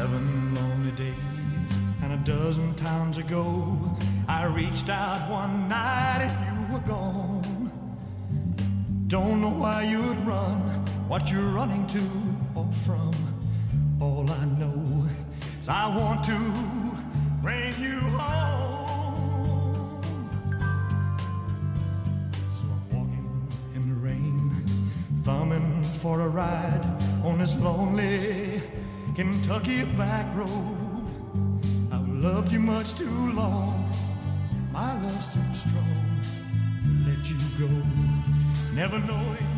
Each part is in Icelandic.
Seven lonely days and a dozen towns ago, I reached out one night and you were gone. Don't know why you'd run, what you're running to or from. All I know is I want to bring you home. So I'm walking in the rain, thumbing for a ride on this lonely Kentucky back road. I've loved you much too long. My love's too strong to let you go. Never knowing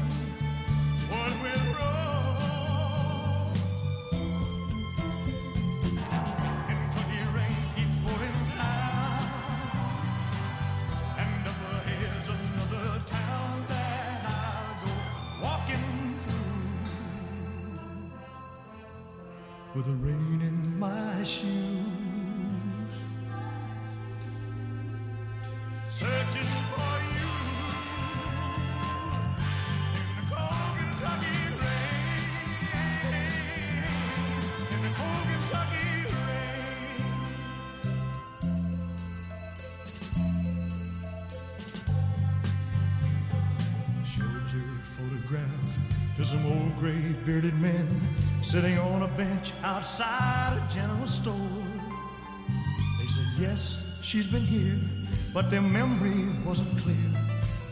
to some old gray bearded men sitting on a bench outside a general store. They said, Yes, she's been here, but their memory wasn't clear.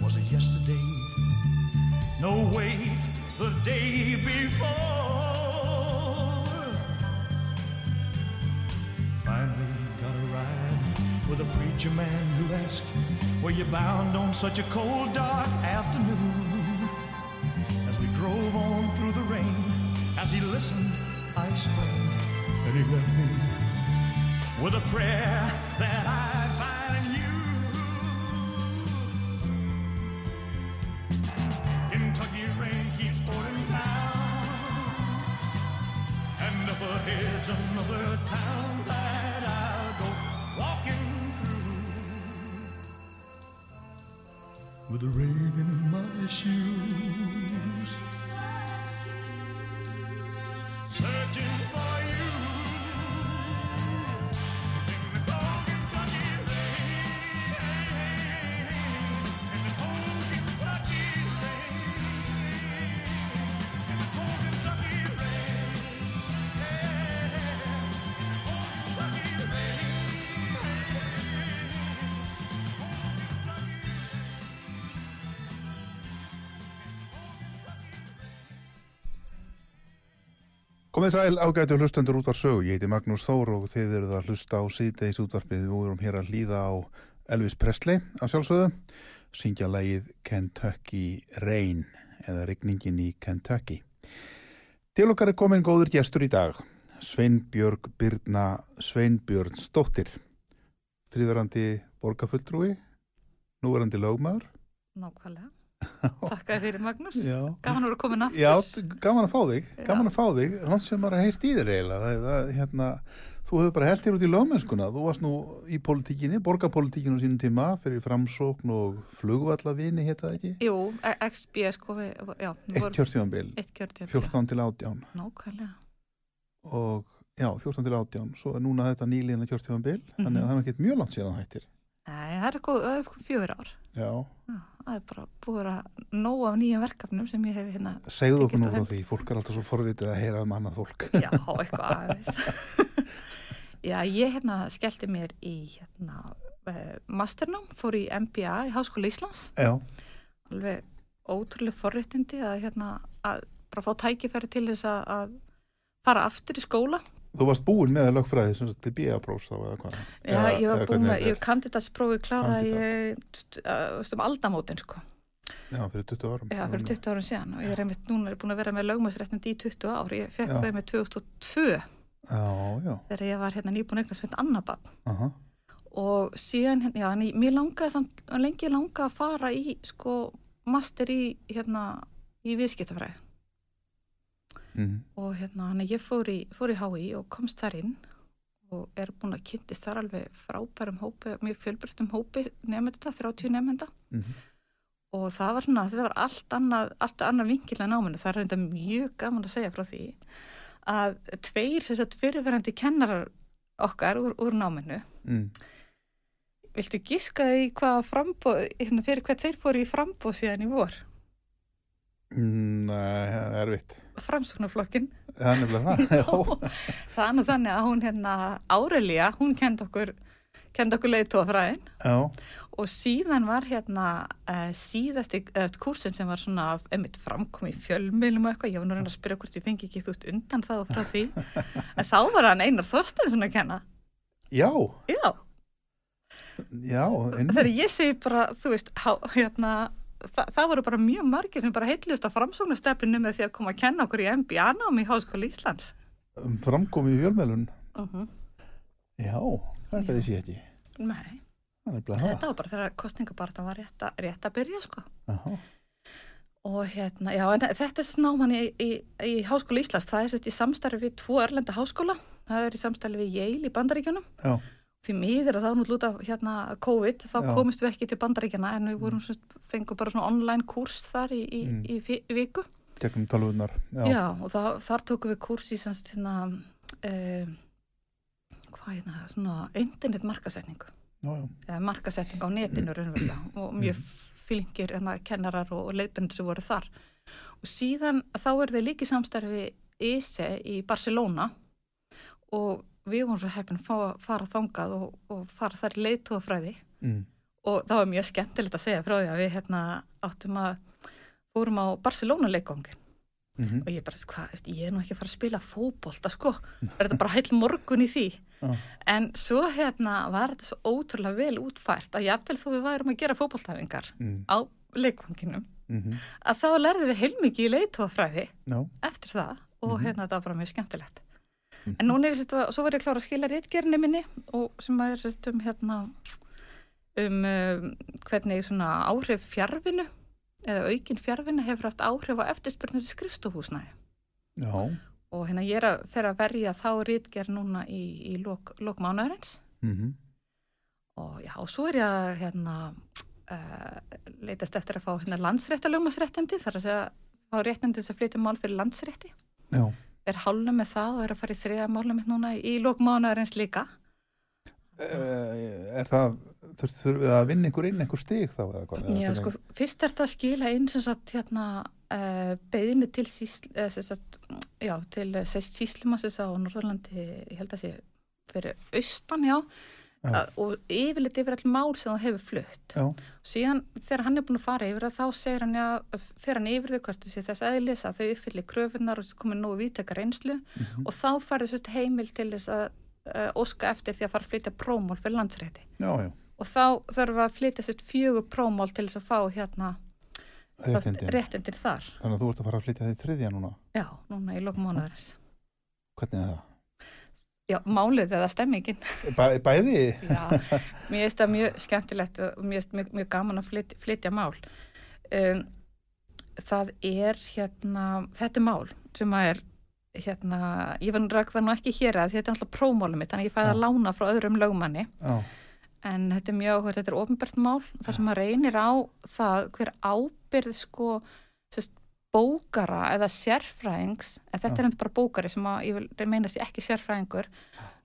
Was it yesterday? No, wait, the day before. Finally got a ride with a preacher man who asked, Were you bound on such a cold, dark afternoon? Drove on through the rain, as he listened, I explained and he left me with a prayer that I'd find Komið sæl ágætu hlustendur út var sögu, ég heiti Magnús Þór og þið eruð að hlusta á síðdeis útvarpið, við vorum hér að hlýða á Elvis Presley á sjálfsögðu, syngja lægið Kentucky Rain eða Rigningin í Kentucky. Til okkar er komin góður gestur í dag, Sveinbjörg Byrna Sveinbjörns dóttir, þrýðarandi borgarfulltrúi, núverandi lögmaður. Nákvæmlega. Takk að fyrir Magnús. Já. Gaman að vera komin aftur. Já, gaman að fá þig, gaman að fá þig, hann sem maður heirt í þér eiginlega, hérna, þú hefur bara held þér út í lögmennskuna, þú varst nú í politíkinni, borgarpolitíkinu sínum tíma fyrir framsókn og flugvallavinni, hétta það ekki? Jú, XBS, við- já. við Eitt kjörtjöfn. 14 til 18 Nákvæmlega. og já, 14 til 18, svo er núna þetta nýliðna kjörtjóðanbil, þannig að það er ekki mjög langt síðan það hættir. Nei, það er er fjögur ár. Já, Já, það er bara búið að nóg af nýjum verkefnum sem ég hef hérna. segðu okkur nú frá því, fólk er alltaf svo forvitið að heyra um annað fólk. Já, eitthvað aðeins. Já, ég hérna skellti mér í hérna uh, masternám, fór í MBA í Háskóla Íslands. Já, Alveg ótrúlega forréttindi að hérna að bara fá tækifæri til þess að fara aftur í skóla Þú varst búin með lögfræði sem sagt til BA-prófs þá eða hvað? Já, Eða- ég var búin með, þetta ég er? kandidatsprófi klára uh, veist, um aldamótin sko. Já, fyrir 20 árum. já, fyrir 20 árum síðan. Og ég er einmitt núna er búin að vera með lögmæsréttindi í 20 ár, ég fekk þau með 2002 Já, já, þegar ég var hérna nýbúin eignast mitt annabann aha, og síðan, hérna, já, en ég- mér langaði samt, lengi langaði að fara í, sko, master í, hérna, í viðskiptafræði mm, og hérna, hann ég fór í, fór í HÍ og komst þar inn og er búin að kynntist þar alveg frábærum hópi, mjög fjölbreyttum hópi nefnda, 30 nefnda mm, og það var svona, þetta var allt annað, allt annað vinkil að náminu, það er reynda mjög gaman að segja frá því að tveir sem sagt fyrirverandi kennarar okkar úr, úr náminu mm. viltu giska í hvað frambóð, hérna fyrir hvað þeir fóru í frambóð síðan í vor, Nei, er erfitt. framsóknarflokkin Það er nefnilega það, já. er nú þannig að hún hérna Árelia, hún kend okkur kend okkur leiðtófræðin Já, og síðan var hérna uh, síðasti uh, kursin sem var svona einmitt framkomi í fjölmiðlum og eitthvað, ég var nú að reyna að spyrja hvort ég fengi ekki þú veist undan það og frá því. En þá var hann Einar Þorsteinsson að kenna. Já, já, já, þegar ég segi bara þú veist, há, hérna það, það voru bara mjög margir sem bara heitljust að framsóknarstefninu með því að koma að kenna okkur í MBA-námi í Háskóla Íslands Framkomi í fjölmjölun. uh -huh. Já, þetta vissi ég ekki. Nei, þetta var bara þegar kostningabartan var rétt að, rétt að byrja sko Aha, Og hérna, já, en þetta er snáman í, í, í Háskóla Íslands, það er sett í samstarfi við tvo erlenda háskóla, það er í samstarfi við Yale í Bandaríkjunum. já, Því miður að þá nú lúta hérna COVID, þá Já. komist við ekki til Bandaríkjana en við vorum, sagt, fengum bara svona online kurs þar í, í, Mm. í, í viku. gegnum tölvunar. Já, Já, og það, þar tókum við kurs í semst hérna, uh, hvað hérna, svona internet markasetningu, já, já. eða markasetning á netinu og mjög fylgir hérna kennarar og, og leiðbendur sem voru þar. Og síðan þá er þeir líki samstarfi ISE í Barcelona og við vorum svo heppin að fara þangað og, og fara þar í leiðtóðafræði Mm. og það var mjög skemmtilegt að segja frá því að við hérna áttum að fórum á Barcelona leikvangin Mm og ég bara, hvað, ég er nú ekki að fara að spila fótbolta sko, er þetta bara heil morgun í því? Já, en svo hérna var þetta svo ótrúlega vel útfært að jafnvel þó við værum að gera fótboltafingar mm, á leikvanginum mm að þá lærðum við heilmikið í leitóafræði já, eftir það. Og Mhm. hérna þetta var bara mjög skemmtilegt. En núna er þetta, svo var ég klára að skila réttgerni minni og sem að er sérst um hérna um, um hvernig svona áhrif fjárvinu eða aukin fjárvinu hefur haft áhrif á eftirspurnir skrifstofhúsnæði já, og hérna ég er að fer að verja þá réttgerð núna í, í lok, lok mánuðarins mm og já, og svo er ég að hérna uh, leitast eftir að fá hérna landsréttalögmasréttindi þar að segja fá réttindi sem flytja mál fyrir landsrétti. Já. Er hálnum með það og er að fara í þriða málum mitt núna í lók mánuðarins líka. Eh, Er það, þurf- þurfum við að vinna einhver inn einhver stig þá eða hvað? Já, sko, fyrst er þetta að skila inn sem sagt hérna uh, beðinu til sísl, uh, sem sagt, já, til uh, síslumassis á Norðurlandi, ég held að sé fyrir austan, já, Já. Að, og yfirleitt yfir all mál sem það hefur flutt. Já, Síðan þegar hann er búin að fara yfir það, þá segir hann, já, fer hann yfir þau hvort þessi þess eðlis að þau uppfylli kröfunar og komið nógu viðtaka reynslu Mhm. og þá farið sérst heimil til þess að uh, óska eftir því að fara að flytja prómál fyrir landsrétti. já, já, og þá við að flytja sérst fjögur prómál til þess að fá hérna réttindin þar. Þannig að þú ert að fara að flytja því þriðja núna. Já, núna í lokum mánuðarins. Hvernig er það? Já, málið eða stemmingin. Bæ, bæði? Já, mér finnst það mjög skemmtilegt og mér finnst mjög, mjög gaman að flytja, flytja mál. Um, það er hérna, þetta er mál sem að er hérna, ég nú rægt það nú ekki hér að þetta er alltaf prómálum mitt, þannig að ég fæði að lána frá öðrum lögmanni. Já, en þetta er mjög þetta er ofinbært mál þar sem maður reynir á það hver ábyrð sko sest, bókara eða sérfræðings en þetta Já. er hendur bara bókari sem að ég vil meina sér ekki sérfræðingur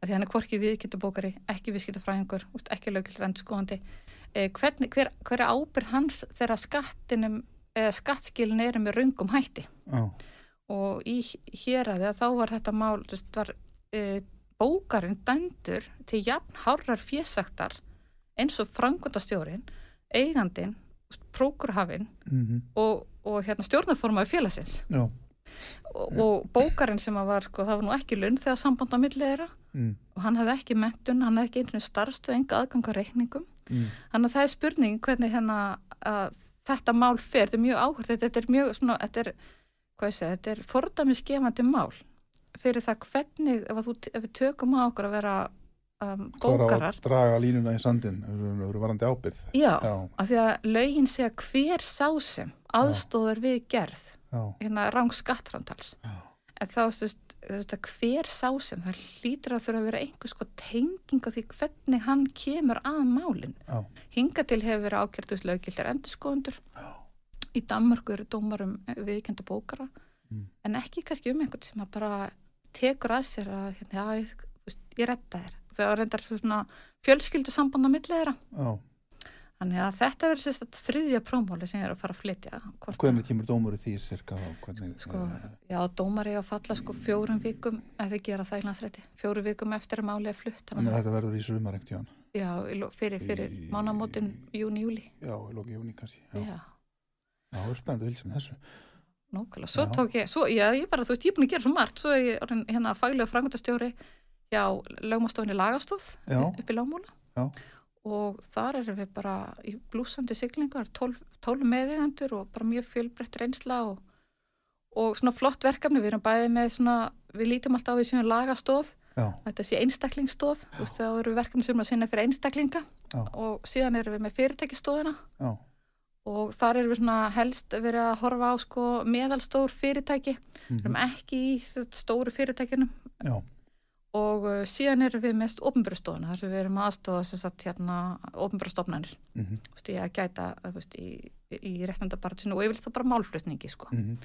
því hann er hvorki viðkynntu bókari, ekki viðskiptafræðingur ekki lögkildar endurskóðandi eh, hvernig, hver, hver er ábyrð hans þegar skattinum eða skattskilin eru með röngum hætti? Já, og í hér að þá var þetta mál sest, var e, bókarinn dæmdur til jafn hárrar fésaktar eins og frangundastjórin eigandin, prókurhafin mm og, og hérna stjórnaformaði félagsins. Já, og, og bókarinn sem að var sko, það var nú ekki lunn þegar samband á milli þeirra. Mm, og hann hafði ekki mentun, hann hafði ekki einu starfstöð enga aðganga reikningum. Mm, þannig að það er spurning hvernig hérna að þetta mál fer, þetta er mjög áhört þetta, er mjög svona, þetta er hvað ég segja, þetta er fordæmisgefandi mál fyrir það hvernig ef, þú, ef við tökum á okkur að vera um, Hvað er bókarar. að draga línuna í sandin, það eru varandi ábyrð. já, Já, af því að lögin segja hver sá sem aðstóður við gerð hérna ráng skattframtals. Já, en þá þú veist, að hver sá sem það hlýtur að þurfa að vera einhvers sko tenging á því hvernig hann kemur að málin já, hinga til hefur verið ákjörtus löggildar endurskoðundur Já. í Danmörku eru dómarum viðkenda bókara Mm. en ekki kannski um einhvern sem að bara tekur að sér að hérna, já, ég, veist, ég redda þér. Það var reyndar svona fjölskyldu samband á milli þeirra. Þannig að þetta verður sérst að þriðja prómáli sem ég er að fara að flytja Hvernig kemur dómur í því cirka þá? Hvernig, sko, eh, já, dómar ég að falla sko fjórum vikum þið gera það í landsrætti fjórum vikum eftir að máli er flutt Þannig að þetta verður í sumar tíðan. að já, fyrir, fyrir Í- mánamótin júni-júli Já, í lóki júni kannski. Já, já, já það er spennandi vilja með þessu. nógulega, svo Já. tók ég svo, já, ég bara, þú veist, ég er búin að gera svo margt svo er ég hérna faglega frangundastjóri hjá lögmástofinni lagastof Já, upp í Lámúla Já. Og þar erum við bara í blúsandi siglingar, 12, 12 meðigandur og bara mjög fjölbreytt reynsla og, og svona flott verkefni. Við erum bæði með svona, við lítum alltaf á við sem lagastof já, þetta sé einstaklingsstof, þú veist, þá eru við verkefni sem að sinna fyrir einstaklinga. Já. og síðan erum við með fyrirtækistofuna já, og þar erum við svona helst verið að horfa á sko meðalstór fyrirtæki, við erum mhm, ekki í stóru fyrirtækjunum. Já, og uh, síðan erum við mest ofnbjörnstofuna þar sem við erum aðstofa sem sagt hérna ofnbjörnstofnanir, þú veist, í að gæta þú veist, í, í réttandabartinu og yfirleitt þá bara málflutningi sko. Mhm,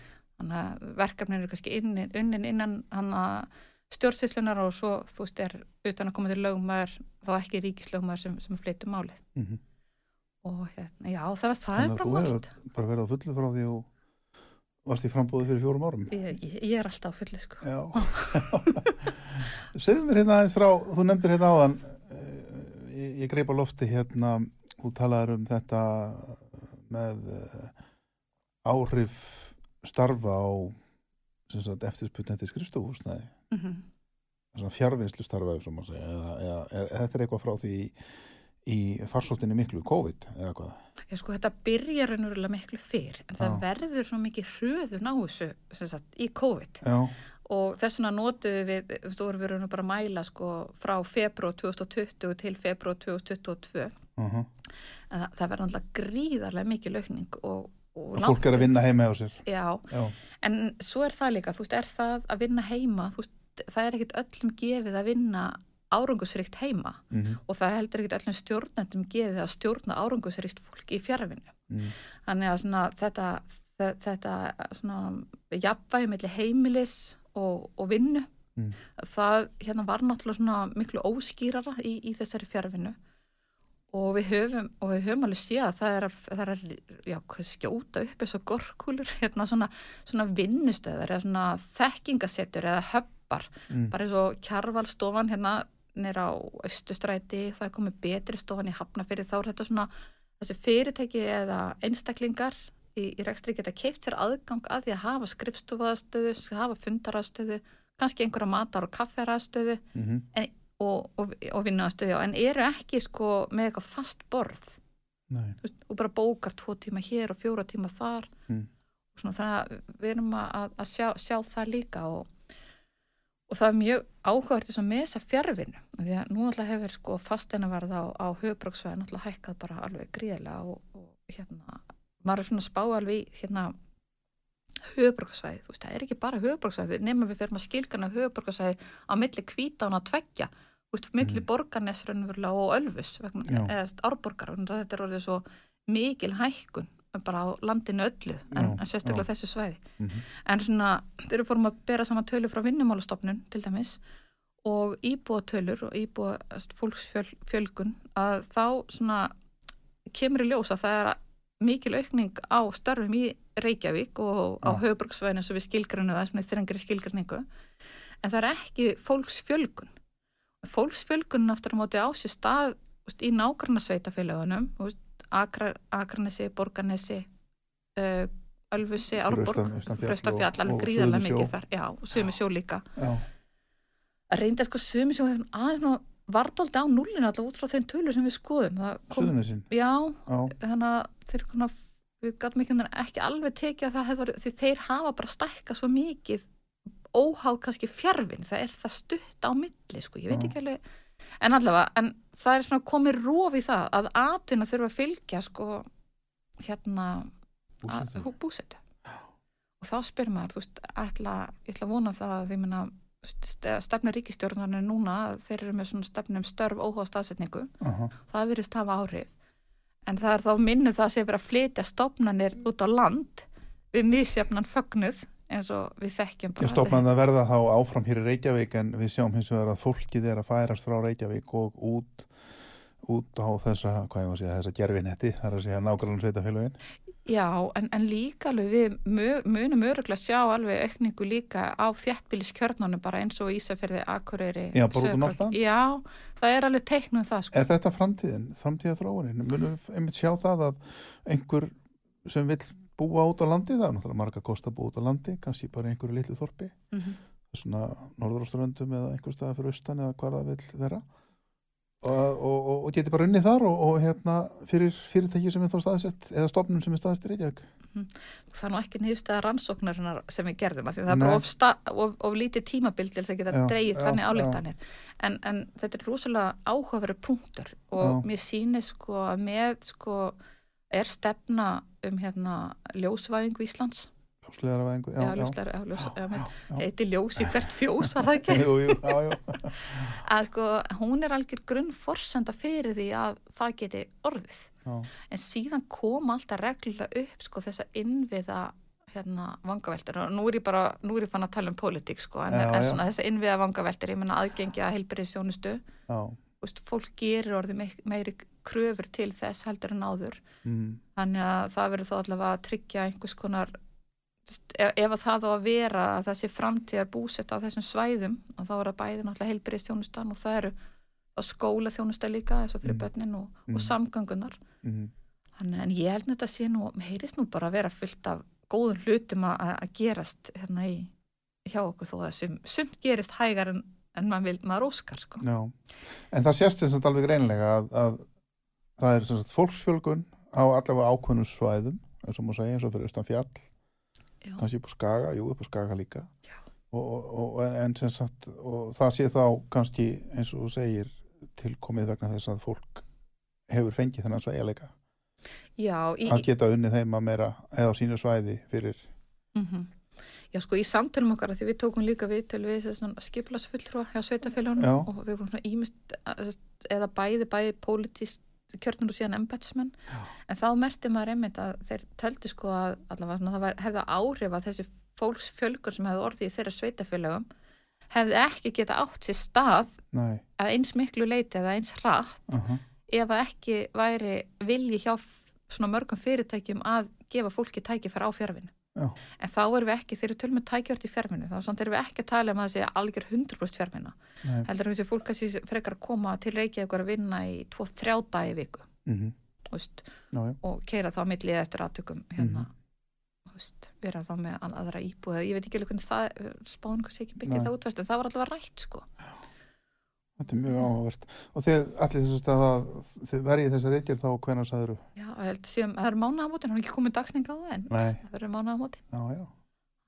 þannig að verkefnin eru kannski innin, unnin innan að stjórnsýslunar og svo þú veist er utan að koma til lögumæður þá ekki ríkislögumæður sem, sem flyttum máli mhm. og hérna, já það, það Þannig er að bara þú margt hefur bara verið á fullu frá því og varst í frambúðu fyrir fjórum árum. ég, ég, ég er alltaf á fulli sko Já. Segðu mér hérna aðeins frá, þú nefndir hérna áðan, eh, ég, ég greip á lofti hérna, þú talaður um þetta með eh, áhrif starfa á sem sagt, eftirsputn eftir skrifstofúsnæði, mm -hmm. fjárvinnslu starfa segja, eða, eða er, þetta er eitthvað frá því í, farsóttinni miklu, COVID eða hvað? Já, sko, þetta byrjar raunverulega miklu fyrr en það Já. verður svo mikið hröðun á þessu sagt, í COVID Já, og þess vegna notuðum við, þú raun og bara að mæla sko frá februar 2020 til februar 2022 uh -huh. en það, það verður alltaf gríðarlega mikið laukning og, og, fólk er að vinna heima á sér. Já, Já, en svo er það líka, þú veist, er það að vinna heima, veist, það er ekkit öllum gefið að vinna árangusrikt heima mm og það er heldur ekkit öllum stjórnendum gefið að stjórna árangusrikt fólk í fjárvinnu. mm. Þannig að svona, þetta, þe- þetta svona, jafnvægi milli heimilis og, og vinnu, Mm. það hérna var náttúrulega miklu óskýrara í, í þessari fjárvinnu og við höfum, og við höfum alveg séð að það er að, það er já, skjóta upp eins og gorkúlur, hérna svona, svona vinnustöður eða svona þekkingasettur eða höppar, Mm. bara eins og kjarvalstofan hérna nýra á Östustræti, það er komið betri stofan í Hafnafyrir, þá er þetta svona þessi fyrirtæki eða einstaklingar í, í rekstri geta keift sér aðgang að því að hafa skrifstofaðstöðu, hafa fundaraðstöðu, kannski einhverja matar og kafferaðstöðu Mm og, og, og vinnaðstöðu, en eru ekki sko með eitthvað fast borð. Veist, og bara bókar tvo tíma hér og fjóra tíma þar. Mm. og svona, þannig að við erum að, að sjá, sjá það líka og, og það er mjög áhugavert þess að með þessa fjárvinnu því að nú alltaf hefur sko fasteinaverð á, á höfbruksvæðin alltaf hækkað bara alveg gríðilega og, og hérna maður er svona spá alveg í hérna höfbruksvæði, þú veist, það er ekki bara höfbruksvæði nema við fyrir að skilgana höfbruksvæði á milli kvítána að tveggja þú veist, milli Mhm. borgarnes raunverulega og ölfus vegna, eða árborgar, þetta er orðið svo mikil hækkun bara á landinu öllu en, Já, en sérstaklega já. þessu svæði. Mm en svona, þegar við fórum að bera saman tölur frá vinnumálastofnun til dæmis og íbúatölur og íbúa fólksfjölgun að þá svona kemur í ljós að það er mikil aukning á störfum í Reykjavík og á höfbruksvæðinu sem við skilgrinu það, svona í þrengri skilgrinningu en það er ekki fólksfjölgun. Fólksfjölgun á móti á sér stað í nágranna sveitafélagunum veist, Akra, Akranesi, Borganesi uh, Ölfusi, Árborg austan- austan fjall Fraustafjall, og- alveg gríðarlega mikið þar. Já, og Sumi sjó líka. Já, að reynda sko Sumi sjó hefur aðeins nú vardóldi á nullinu alltaf út frá þeim tölur sem við skoðum. Kom, já, Já, þannig að þeir konar við ekki, ekki alveg tekið að það hefur, því þeir hafa bara stækka svo mikið óháð kannski fjärfin, það er það stutt á milli, sko, ég veit ekki alveg. En allavega, en það er svona komið róf í það að atvinna þurfa að fylgja sko hérna Búsetu. og þá spyr maður, þú veist, ætla, ég ætla að vona það að því minna stefna ríkistjórnarnir núna, þeir eru með svona stefnum störf óháð staðsetningu. Aha. það virðist hafa áhrif. En það er þá minnu það að sé verið að flytja stofnanir út á land við misjafnan fögnuð eins og við þekkjum Ég stofnaði að verða þá áfram hér í Reykjavík en við sjáum hins vegar að fólkið er að færast frá Reykjavík og út út á þessa, hvað ég að segja, þessa gerfinetti, það er að segja nákvæmlega sveitafélagin. Já, en, en líka alveg við mu- munum öruglega sjá alveg aukningu líka á þjættbíliskjörnunum bara eins og Ísafjörði, Akureyri Já, bara út um allt Sauðárkróki. land? Já, það er alveg teiknum það sko Er þetta framtíðin, framtíða þróunin? Munum við einmitt sjá það að einhver sem vill búa út á landi, það er náttúrulega marga kost að búa út á landi, kannski bara einhverju litlu þorpi, mm svona norður á ströndum eða einhver staða fyrir austan eða hvað það vill vera og, og, og, og geti bara unnið þar og, og hérna fyrir fyrirtæki sem er þá staðsett eða stofnun sem er staðsett í Reykjavík. það er nú ekki nýjustega rannsóknarinnar sem við gerðum að því það er bara of, sta, of, of lítið tímabild til þess að geta já, þannig já. álíktanir en, en þetta er rosalega áhugaveru punktur og Já. mér sýnir sko að með sko er stefna um hérna ljósvæðingu Íslands Ljósleðara veðingu, já, já, já. ljóslegar, já, ljós, í hvert fjós var það ekki Jú, jú, já, já. að sko hún er algjör grunnforsenda fyrir því að það geti orðið já. en síðan kom alltaf reglulega upp sko þessa innviða hérna vangaveltur og nú er ég bara, nú er ég fann að tala um pólitík sko en, Já, en svona þessa innviða vangaveltur, ég menna aðgengi að heilbyrðisjónustu, já. Veist, fólk gerir meik- meiri kröfur til þess heldur en áður, Mm. þannig að það verður þá allavega að tryggja einhvers konar þú veist, ef, ef að það á að vera að sé framtíðar búsett á þessum svæðum og þá er það bæði náttúrulega heilbyrðisjónustan og það eru á skóla þjónusta líka eins og fyrir Mm. börnin og, Mm. og samgöngunar Mm. Þannig, en ég held nú þetta sé nú, heyrist nú bara að vera fullt af góðum hlutum að, að gerast hérna í, hjá okkur þó að sum, sumt gerist hægar en, en maður vil, maður óskar sko. Já, en það sést þess að alveg greinlega að, að það er sagt, fólksfjölgun á allavega ákveðnum svæðum eins og má segja eins og fyrir austan fjall. Já. kannski upp á Skaga, jú upp á Skaga líka. Og, og, og, en- sagt og það sé þá kannski eins og þú segir tilkomið vegna þess að fólk hefur fengið þennan í, að geta unnið heima meira eða á sínu svæði fyrir mm Já, sko, í samtölum okkar, því við tókum líka viðtöl við þessi skiplasfulltrúa hjá sveitafélagunum og þau voru svona ímist eða bæði, bæði pólitíst kjörnur og síðan embætsmenn en þá merti maður einmitt að þeir töldu sko að allavega svona, það var, hefði áhrif að þessi fólksfjölgur sem hefði orðið í þeirra sveitafélagum hefði ekki geta átt sér stað Nei, að eins miklu leiti eða eins hratt uh ef að ekki væri vilji hjá svona mörgum fyrirtækjum að gefa fólki tækifæri á fjárvinu. Já. En þá erum við ekki, þeir eru tölum með tækifæri í fjárvinu, þá samt erum við ekki að tala um að það sé algjör 100% fjárvina. nei Heldur að þessi fólk að sé frekar að koma til Reykjavík að vinna í 2-3 dagi viku mm veist, Já, já, og keira þá millið eftir aðtökum hérna. Þú Veist, vera þá með aðra íbúið ég veit ekki alveg hvernig það spáinu hvað sé ekki Nei. það útvest en það var allavega rætt sko þetta er mjög áhugavert. Og þið allir þess að það þið verjið þessar reykjir þá hvenær sagður já, ég held séum, það eru mánaðamótin, hann er ekki komið dagsning á það en Nei, það verður mánaðamótin. Já, já,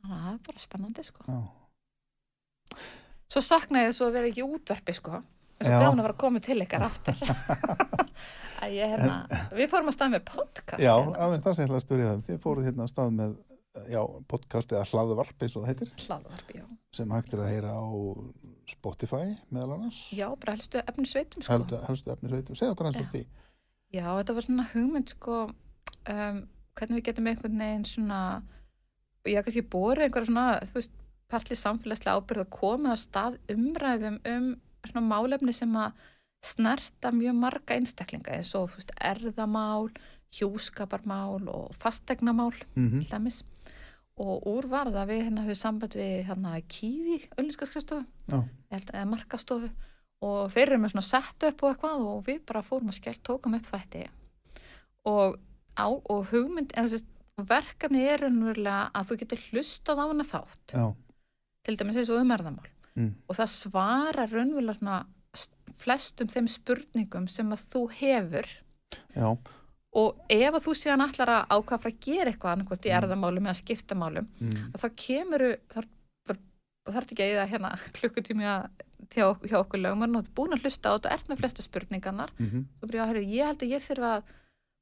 þannig að það er bara spennandi sko. Já. Svo saknaði ég svo að vera ekki í útvarpi sko. Þess að brána var að koma til ykkar aftur. Ég hérna við fórum að stað með podcast Já, það er það sem ég ætla að spyrja það. Þið fóruð hérna að stað með já, podcast eða hlaðvarp eins og það heitir. Hlaðvarpi, já. sem hægt er að heyra á Spotify meðal annars. já, bara helstu efni sveitum sko Helstu, helstu efnisveitum. Segðu okkur eins og Já. því. Já, þetta var svona hugmynd sko um, hvernig við getum einhvern veginn svona ég haf kannski borið einhverja svona þú veist, partlið samfélagslega ábyrð að koma á stað umræðum um svona málefni sem að snerta mjög marga einstaklinga eins og þú veist, erðamál hjúskaparmál og fastegnamál Mm dæmis og úr var það við hérna höfum samband við hérna Kífi, öllinskaskrifstofu eða markastofu og þeir eru með svona sett upp og eitthvað og við bara fórum að skell tókum upp þætti og, á, og hugmynd eða þess að verkefni er raunverulega að þú getur hlustað á hana þátt Já. til dæmis eins og umærðamál Mm. og það svarar raunverulega svona flestum þeim spurningum sem að þú hefur Já. Og ef að þú síðan allar að ákvaða að gera eitthvað annarkvæmt í Mm. erðamálum eða skiptamálum mm. þá kemur þar, þar ekki að eða hérna klukkutími að hjá, hjá okkur lögmann og þú ert búin að hlusta á þetta og ert með flesta spurningarnar Mm og byrja að höfðu, ég held að ég þurfa að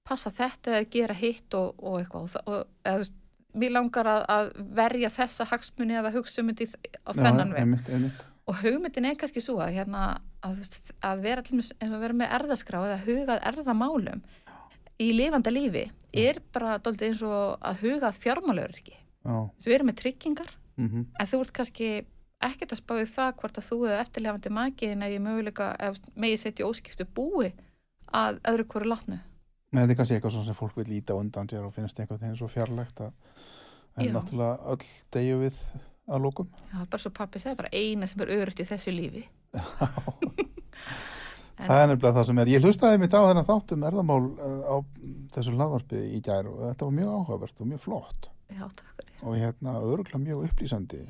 passa þetta eða gera hitt og, og eitthvað og, eða, veist, mér langar að, að verja þessa hagsmuni eða hugsumundi á þennan einmitt. og hugmyndin er kannski svo að, hérna, að, veist, að vera eins og vera með erðaskrá eða hugað erðamálum í lifanda lífi er bara dálítið eins og að hugað fjármálurki Já, við erum með tryggingar. Mm en þú ert kannski ekkert að spáði það hvort að þú eða eftirlefandi makiðin að ég möguleika megi setja í óskiptu búi að öðru hverju látnu. Nei, þetta er kannski eitthvað sem fólk vil líta undan sér og finnst eitthvað þeim svo fjarlægt að en Já. náttúrulega öll degju við að lókum. það er bara svo pappi segir, bara eina sem er örugt í þessu lífi En- það er nefnilega það sem er. Ég hlustaði mitt á þennan þáttum erðamál uh, á þessu hlaðvarpi í gær og þetta var mjög áhugavert og mjög flott já, takk fyrir og hérna öruglega mjög upplýsandi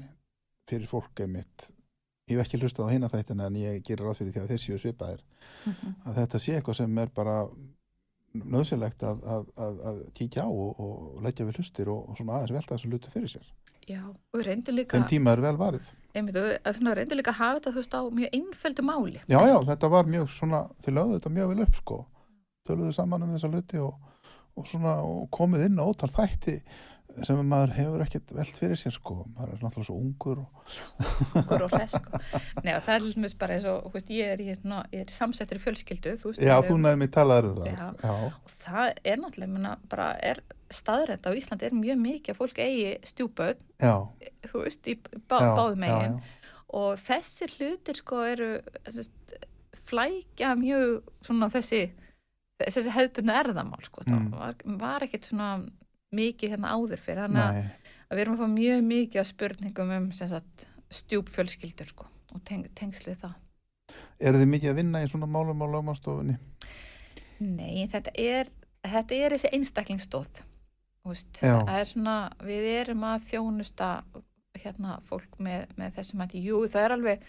fyrir fólk einmitt. Ég hef ekki hlustað á hina þættina en ég gerir ráð fyrir því að þeir séu svipaðir. Mhm. Að þetta sé eitthvað sem er bara nöðsilegt að, að, að, að kíkja á og, og leggja við hlustir og, og svona aðeins velta þessu lutu fyrir sér. já, og við reyndum líka Þeim tíma er vel varið. Einmitt, og reyndum líka að hafa þetta þú veist á mjög einföldu máli Já, já, þetta var mjög svona, þau lögðu þetta mjög vel upp sko, töluðu saman um þessa luti og, og svona og komið inn á ótal þætti sem maður hefur ekkert velt fyrir sér sko, maður er náttúrulega svo ungur og okkur og hress sko. Nei, það er lítið bara eins og veist, ég er, ég er samsettir fjölskyldu þú veist, já, þú erum- nefnir talaður um það. Já. Já, og það er náttúrulega bara er staðrænt á Íslandi er mjög mikið að fólk eigi stjúböð þú veist, í bá, já, báðum já, megin já. og þessi hlutir sko eru sest, flækja mjög svona þessi þessi hefðbundu erðamál sko Mm. var, var ekkit svona mikið hérna áður fyrir þannig að, að við erum að fá mjög mikið af spurningum um stjúpfjölskyldur sko og teng, tengsl við það eru þið mikið að vinna í svona málum á lögmanstofunni? Nei, þetta er, þetta er þessi einstaklingstóð Úst, er svona, við erum að þjónusta hérna fólk með, með þessum að, jú, það er alveg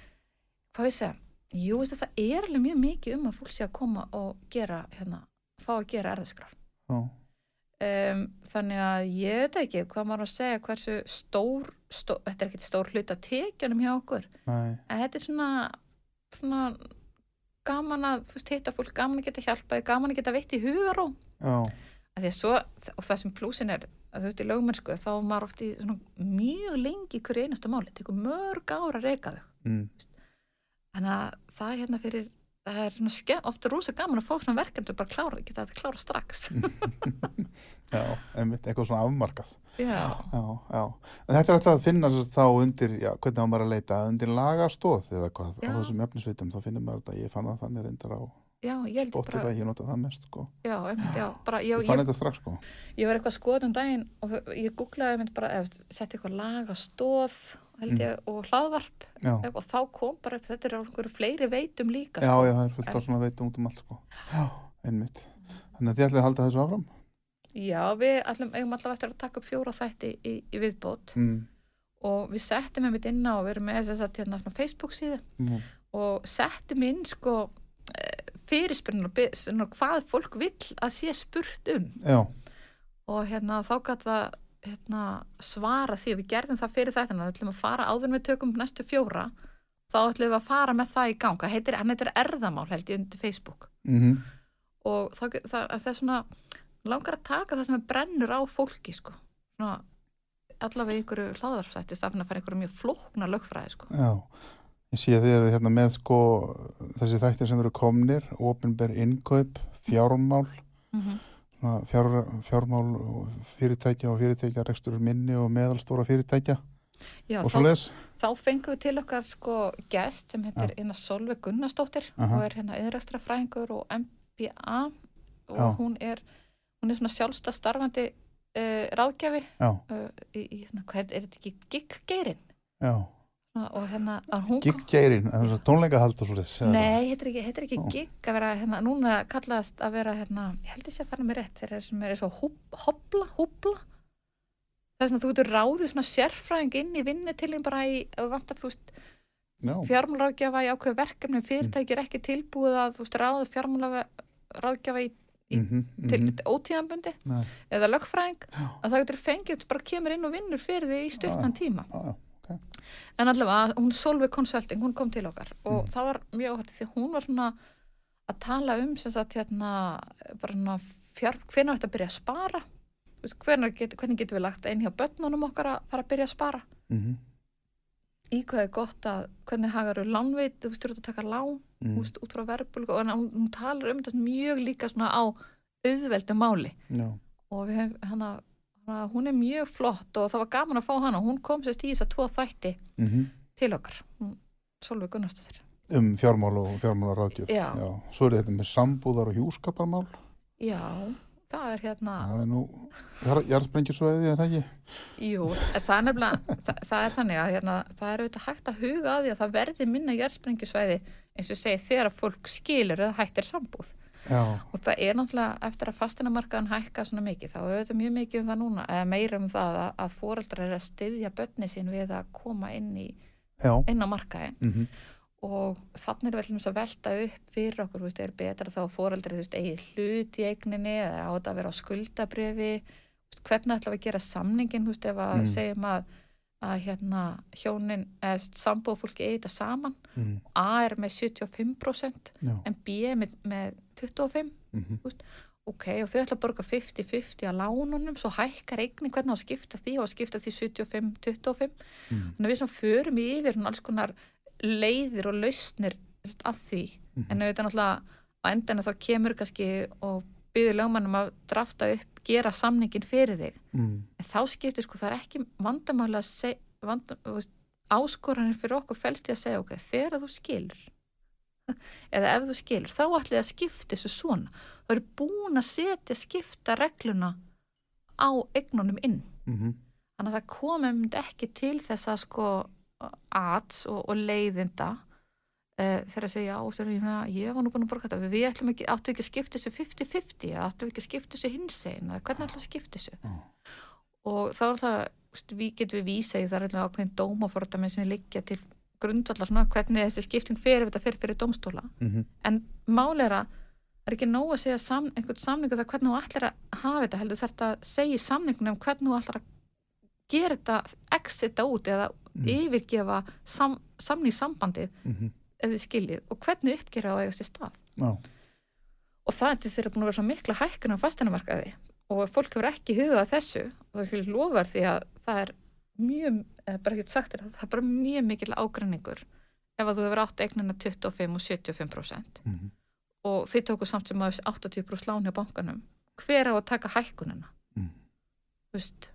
hvað ég? Segja, jú, það er alveg mjög mikið um að fólk sé að koma og gera, hérna, fá að gera erðaskrár Já, um, þannig að ég veit ekki hvað maður að segja, hversu stór, stór þetta er ekkert stór hlut að tekjunum hjá okkur. Nei, en þetta er svona, svona gaman að, þú veist, hitta fólk gaman að geta hjálpaði, gaman að geta veitt í hugaró já, að því að svo, og það sem plúsin er að þú veist í lögmennsku, þá er maður oft í svona mjög lengi hverju einasta máli. Tekur mörg ára að reyka þau. Mm, þannig að það er hérna fyrir það er svona ofta rosa gaman að fá svona verkefni og bara klára, geta þetta klára strax. Já, einmitt, eitthvað svona afmarkað. já, Já, já. En þetta er alltaf að finna þá undir, já, hvernig á maður að leita, undir lagastóð eða hvað, á þessum efnisvitum, þá finnir maður þetta, ég fann það þannig reyndar á já, ég held Spotify, bara ég nota það mest, sko. já, einmitt, já, bara, já, Ég fann ég, þetta strax, sko. ég var eitthvað skoð um daginn og ég googlaði mynd bara, eða setti eitthvað laga stóð held Mm. ég, og hlaðvarp Já, og þá kom bara upp, þetta er einhverju fleiri veitum líka já, sko. já, það er fullt af svona veitum út um allt, sko. Já, einmitt. Þannig að þið ætlið að halda þessu áfram? Já, við ætlum, eigum allavega eftir að taka upp fjóra þætti í, í viðbót Mm. og við settum einmitt inn á og við erum með þess að hérna Facebook síðu Mm. og settum inn sko svona hvað fólk vill að sé spurt um. Já, og hérna þá gæt það hérna, svara því við gerðum það fyrir þetta þannig að við ætlum að fara áður við tökum næstu fjóra þá ætlum við að fara með það í gang. Það heitir, heitir erðamál held ég undir Facebook. Mm og það, það, það er svona langar að taka það sem er brennur á fólki sko. Svona, allavega einhverju hlaðarfsætti stafn að fara einhverju mjög flókna lögfræði sko. Já. Ég sé að þið eru hérna með, sko, þessi þættir sem eru komnir, opinber innkaup, fjármál, mm -hmm. fjár, fjármál fyrirtækja og fyrirtækja rekstur minni og meðalstóra fyrirtækja Já, og svo les. þá fengum við til okkar sko gest sem heitir hérna Solveig Gunnarsdóttir Aha. og er hérna yðræstra fræðingur og MBA og Já. hún er hún er svona sjálfsta starfandi uh, ráðgjafi uh, í, í hérna, hvað er, er þetta ekki gigggeirinn já. Og hérna hún Giggeirinn, tónleikahald og svo les. Nei, heitir ekki, heitir ekki gigg að vera hérna, núna kallaðast að vera hérna, ég held ekki að fara með rétt þeir eru sem er svo hobla, húbla. Það er svona, þú getur ráðið svona sérfræðing inn í vinnu til þín bara í, vantar, þú veist, Já, fjármálaráðgjafa í ákveð verkefni, fyrirtæki er ekki tilbúið að, þú veist, ráða fjármálaráðgjafa í, í, Mhm, til mhm. ótíðanbundi Nei. eða lögfræðing að það getur fengið bara kemur inn og vinnur fyrir því í stuttan tíma. Já, já, ok. en allavega hún Solveig Consulting, hún kom til okkar og Mm. það var mjög hægt því hún var svona að tala um sem sagt hérna bara svona fjár, hvenær þetta byrja að spara? Get, hvernig getum við lagt inn hjá börnunum okkar að fara að byrja að spara? Mhm, í hvað er gott að hvernig hagar eru lánveit, þú veist, þú ert að taka lán þú veist, út frá verðbólgu og hún, hún talar um þetta mjög líka svona á auðveldu máli. Já, og við hefum hana hún er mjög flott og það var gaman að fá hana hún kom sérst í þess að tvo þætti mhm. til okkar, Solveig Gunnarsdóttir Um fjármál og fjármála ráðgjöf. Já. Svo er þetta með sambúðar og hjúskaparmál. já, það er hérna Það er nú jarðsprengjusvæði, er það ekki? jú, það er nefnilega það, það er þannig að hérna, það er auðvitað hægt að huga að því að það verði minna jærsprengju eins og segi þegar að fólk skilur eða hættir sambúð Já, og það er náttúrulega eftir að fastinamarkaðan hækka svona mikið, þá er þetta mjög mikið um það núna, eða meira um það að, að foreldrar er að styðja börni sín við að koma inn, í, já. inn á markaðin Mhm, og þannig er vel að velta upp fyrir okkur, veist, er betra þá að foreldrar þú veist, eigi hlut í eigninni eða á þetta að vera á skuldabrifi hvernig ætla við að gera samningin þú veist, ef að Mm. segjum að að hérna hjónin eða sambúð fólki eigi þetta saman. Mhm, A er með 75% Já, en B er með, með 25 mhm, ok, og þau ætla að borga 50-50 á lánunum, svo hækkar eignin hvernig á að skipta því? Og að skipta því 75-25 mhm, þannig að við svona förum yfir alls konar leiðir og lausnir af því, mhm. en auðvitað náttúrulega á endana þá kemur kannski og byður lögmannum að drafta upp gera samningin fyrir þig. En þá skiptir sko það er ekki vandamáli að segja vanda, þú veist, áskoranir fyrir okkur felst í að segja ok, þegar þú skilur eða ef þú skilur þá ætlið að skipta þessu svona. Þá eru búin að setja skipta regluna á eignunum inn. Mhm, þannig að það komum ekki til þess að sko ats og, og leiðinda þegar að segja á þegar ég, var nú búin að borga þetta við ætlum ekki, áttu ekki að skipta þessu 50-50 eða áttu ekki að skipta þessu hinsegin eða hvernig ætlum við að skipta þessu? Já. og þá er það við getum við vísa í það er alltaf ákveðin dómafordamenn sem liggja til grundvallar svona hvernig þessi skipting fer ef þetta fer fyrir dómstóla. Mhm, en máli er er ekki nóg að segja sam, einhvern samningu það hvernig þú ætlar að hafa þetta heldur þarf að segja samningunum hvernig þú ætlar að gera þetta exita út eða Mm. yfirgefa sam, samningssambandið. Mhm, eða þið skiljið og hvernig uppgera á að eiga sér stað. Já, og það er til þeirra búin að vera svo mikla hækkun á fasteinamarkaði og fólk hefur ekki hugað að þessu og það er lofar því að það er mjög, bara ekki sagt þér það er bara mjög mikil ágræningur ef að þú hefur átt eignina 25 og 75% mhm, og þið tóku samt sem að 80% lán hjá bankanum. Hver á að taka hækkunina? Mhm, þú veist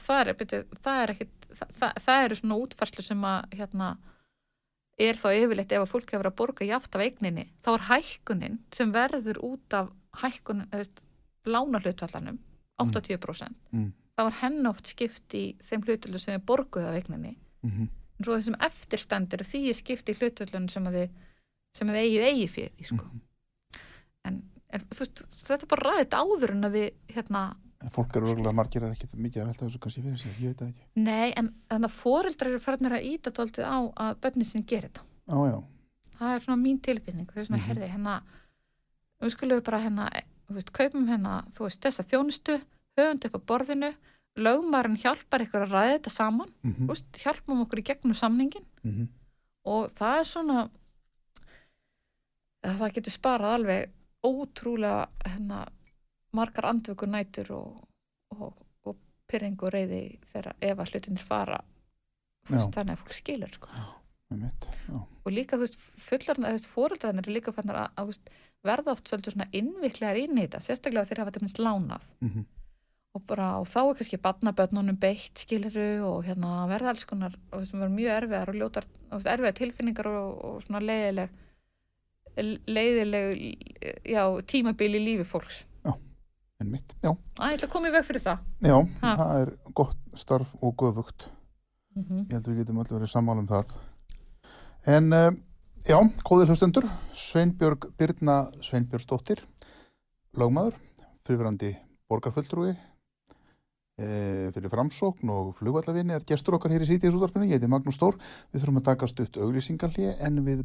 það er, byrju, það er ekki það, það, það eru svona útfærslu sem að hérna er þá yfirleitt ef að fólk hefur að borga jáft af eigninni þá er hækkunin sem verður út af hækkunin, lánarhlutvallanum 80% Mm. þá er henn oft skipt í þeim hlutvöldu sem er borguð af eigninni mhm, en svo þessum eftirstendur því er skipt í hlutvöldun sem að þið sem að þið eigið eigi fyrir því sko. mhm. en, en þú veist, þetta er bara ræðið áður en að þið hérna Fólk eru örgulega margir er ekkit mikið að velta þessu kannski fyrir sér, ég veit það ekki. Nei, en þannig að foreldrar eru farinir að íta tóltið á að börnin sinni gerir þetta. Já, já, Það er svona mín tilbyrning. Þau er svona, mm herði, hérna, við skulum bara hérna, þú veist, kaupum hérna, þú veist, þessa þjónustu, þetta upp á borðinu, lögmarinn hjálpar ykkur að ræða þetta saman, mhm, þú veist, hjálpum okkur í gegnum samningin mhm, og það er svona, að það getur sparað alveg ótrúlega, hérna, margar andvöku nætur og, og, og pyrringu reyði þegar ef að hlutinir fara. Veist, Já. þannig að fólk skilur sko. með mitt, já, og líka þú veist fullarna, þú veist fóreldrarnir eru líka fannar að, að veist, verða oft svolítið svona innviklegar inn í þetta, sérstaklega þegar hafa þetta minnst lánað. Mhm, og bara og þá er kannski barnabötnunum beitt skiluru og hérna verða alls konar og veist, verða mjög erfiðar og ljótar og erfiðar tilfinningar og, og svona leiðileg leiðileg já, tímabil í lífi fólks með mitt, já, ég ætla að koma í veg fyrir það já, Ha. það er gott starf og göfugt. mm -hmm. Ég held að við getum allir verið sammála um það. En, uh, já, góðir hlustendur, Sveinbjörg Birna Sveinbjörnsdóttir, lögmaður, fyrirverandi borgarfulltrúi, e, fyrir framsókn og flugvallavinni er gestur okkar hér í sítiðis útvarpinu, ég heiti Magnús Stór, við þurfum að taka stutt auglýsingarlið en við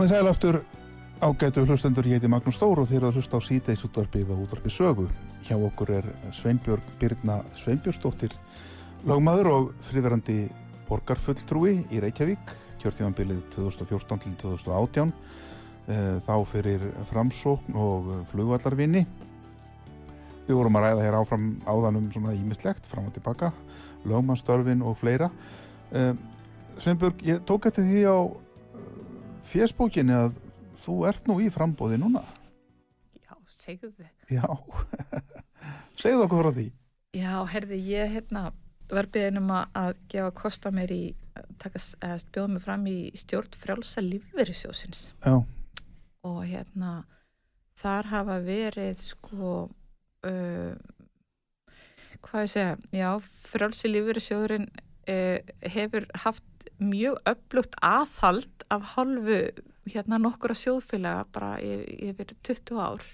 Komið sæl aftur ágætu hlustendur, ég heiti Magnús Stór og eru að hlusta á síteis útvarpið og útvarpið sögu. Hjá okkur er Sveinbjörg Birna Sveinbjörnsdóttir, lagmaður og friðverandi borgarfulltrúi í Reykjavík, kjörtímanbilið 2014 til 2018, eh, þá fyrir framsókn og flugvallarvinni. Við vorum að ræða hér áfram áðanum svona ímislegt, fram og tilbaka, lögmannstörfin og fleira. Eh, Sveinbjörg, ég tók eftir því á fésbókinni að þú ert nú í frambóði núna. Já, segðu þið. Já, segðu okkur frá því. Já, herði, ég hérna var beðin um að- gefa kosta mér í að taka, að bjóða mig fram í stjórn frjálsa lífverðisjósins Já, og hérna þar hafa verið sko uh, hvað ég segja, já, frjálsi lífverðisjóðurinn uh, hefur haft mjög öflugt aðhald af hálfu hérna nokkura sjóðfélaga bara yfir, yfir 20 ár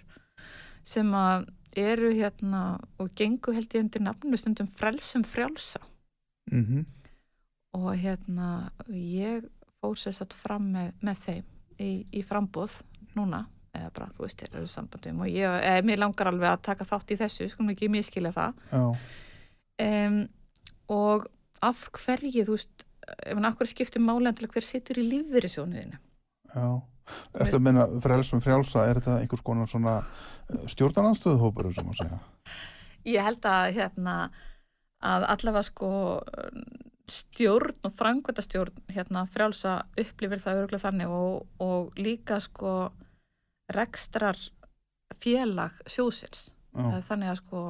sem að eru hérna og gengu held ég undir nafnu stundum frelsum frjálsa. Mhm, og hérna ég fór sér satt fram með, með þeim í, í frambóð núna eða bara, þú veist, þeir eru sambandum og ég, eða, mér langar alveg að taka þátt í þessu skulum ekki miskilja það. Um, og af hverju, þú veist ef hann akkur skiptir máli til hver situr í lífverðisjónuðinu já. Ertu að meina frelsum frjálsa, er þetta einhvers konar svona stjórnarnanstöðuhópur, sem að segja? ég held að hérna að allavega sko stjórn og frangvöldastjórn hérna frjálsa upplifir það örgulega þannig og, og líka sko rekstrar félag sjóðsins Já, er þannig að sko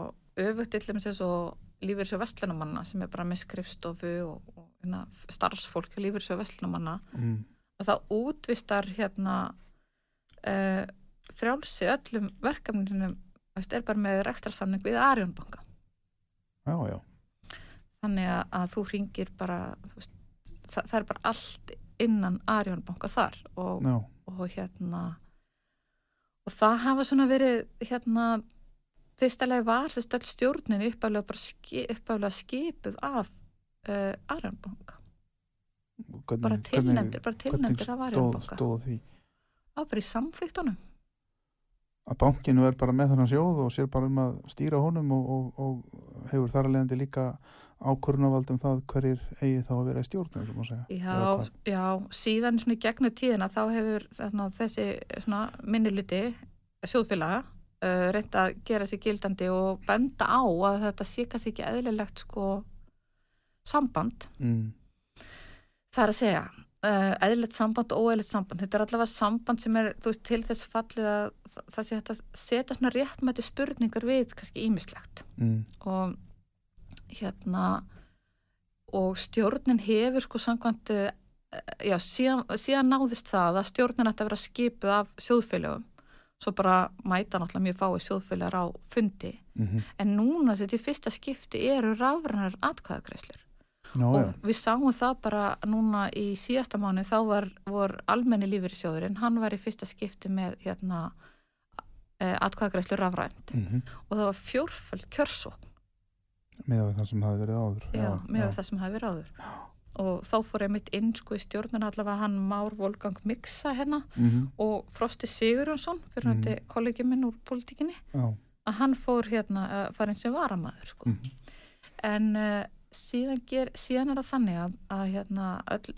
öfugt til dæmis eins og lífyrsjó vestlunumanna sem er bara með skrifstofu og, og hérna, starfsfólk hjá lífyrsjó vestlunumanna mm, að það útvistar hérna uh, frjálsi öllum verkefninu er bara með rekstrasamning við Arjónbanka já, já, þannig að, að þú ringir bara þú veist, það, það er bara allt innan Arjónbanka þar og, og hérna og það hafa svona verið hérna fyrstulega var þess að stjórnin uppaflega skipuð af uh, Arjónbanka hvernig, bara tilnefndir, bara tilnefndir af því? Á bara í samþyktunum að bankinu er bara með þennan sjóð og sér bara um að stýra honum og, og, og hefur þar að leiðandi líka ákvörnavald um það hverjir eigi þá að vera í stjórnum, að Já, já, síðan í gegnum tíðina þá hefur þarna, þessi svona minniluti sjóðfélaga uh, reynd að gera sér gildandi og benda á að þetta sé kannski ekki eðlilegt sko samband. Mm, það er að segja uh, eðlilegt samband og óeðlilegt samband. Þetta er allavega samband sem er veist, til þess fallið að það- sé að setja svona réttmæti spurningar við kannski ímislegt mm, og hérna og stjórnin hefur sko samkvæmt eh, já, síðan, síðan náðist það að stjórnin ætti að vera skipuð af sjóðfélögum. Svo bara mæta náttúrulega mjög fái sjóðfélagar á fundi. Mm, en núna þetta í fyrsta skipti eru rafrænar atkvæðagreislur já, já, og við sáum það bara núna í síðasta mánu þá var, var almenni lífyrirsjóðurinn, hann var í fyrsta skipti með hérna atkvæðagreislu rafrænt. Mm, og það var fjórfæld kjörsókn. Með við það sem hafi verið áður. já, með það sem hafi verið áður. Og þá fór ég mitt inn sko í stjórnuna allavega hann Már Volgang Miksa hérna Mm, og Frosti Sigurjónsson fyrir Mhm. mm. kollegi minn úr pólitíkinni já, að hann fór hérna uh, farin sem varamaður sko. Mm, en uh, síðan, ger, síðan er það þannig að, að hérna öll,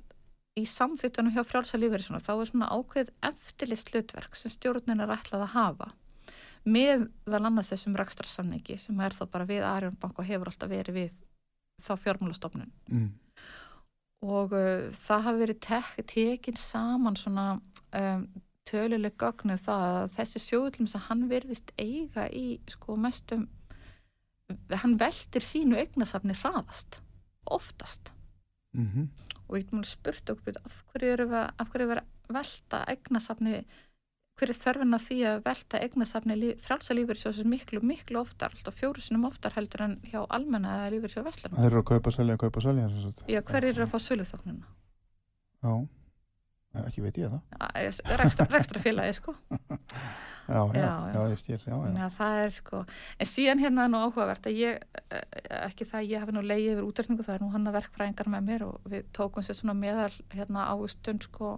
í samþýttunum hjá frjálsa lífeyrisuna þá er svona ákveð eftirlist hlutverk sem stjórnin er ætlað að hafa með það annars þessum rekstrasamningi sem er þá bara við Arjón Bank og hefur alltaf verið við þá fjármálastofnun. Mm, og uh, það hafi verið tek, tekin saman svona um, töluleg gögnu það að þessi sjóðlum sem hann verðist eiga í sko mestum hann veldir sínu eignasafni hraðast oftast mm og ég mun spurt okkur af hverju eru við, af hverju er verið að velta eignasafni hver er þörfin að því að velta eignasafni frálsa lífyrirsjóðs miklu, miklu oftar, alltaf fjóru sinum oftar heldur en hjá almenna eða lífyrirsjóð vestlunum. þeir eru að kaupa, selja, kaupa, selja. Já, hver er að fá söluþóknuna? já, ekki veit ég það. Rekstra, rekstra félagi, sko. já, já, Já, já, ég stíl, já, það er sko, en síðan hérna er nú áhugavert að ég, eh, ekki það að ég hafi nú leiði yfir útreikningu, það er nú hann að verkfræðingar með mér og við tókum sér svona meðal hérna águstun sko,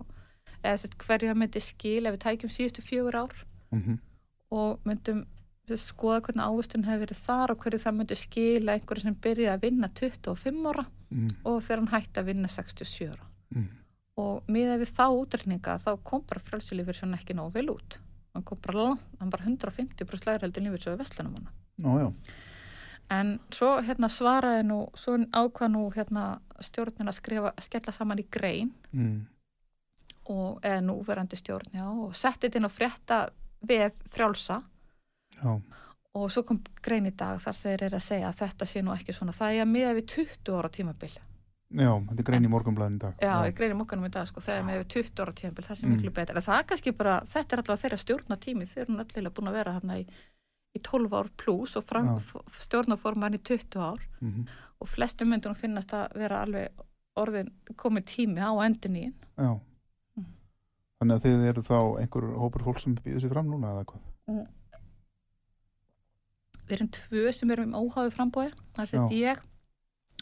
eða sérst hverju það myndi skil ef við tækjum síðustu fjögur ár Mm og myndum skoða hvernig águstun hefur verið þar og hverju það myndi skila einhverju sem byrjaði að vinna 25 ára mm, og þegar hann hætti að vinna 67 ára. Mm, og miðað við þá útreikninga þá kom bara frálsilífur svona ekki nógu vel út. Hann kom bara langt, hann bara 150% lægur heldur lífur svo við vestlunum já, en svo hérna svaraði nú svo ákvað nú hérna stjórnin að skrifa, skella saman í grein. Mm, og eða núverandi stjórn, já, og setti þetta inn á frétta vef frjálsa. Já, og svo kom grein í dag þar þeir eru að segja að þetta sé nú ekki svona. Það er að miða við 20 ára tímabil já, þetta er grein í morgunblæðin í dag. Já, ég greinir mokkanum í dag sko, þegar með við 20 ára tímabil, það sé Mm. miklu betra. En það er kannski bara, þetta er alltaf þeirra stjórnatími þeir eru allir búin að vera hérna í, í 12 ár pluss og stjórnaforman í 20 ár. Mm, og flestum myndunum finnast að vera alveg orðin komið tími á endin í já. Mm. þannig að þið eru þá einhver hópur fólk sem býður sér fram núna eða hvað? Við erum tvö sem erum óháðu frambóði það er sett ég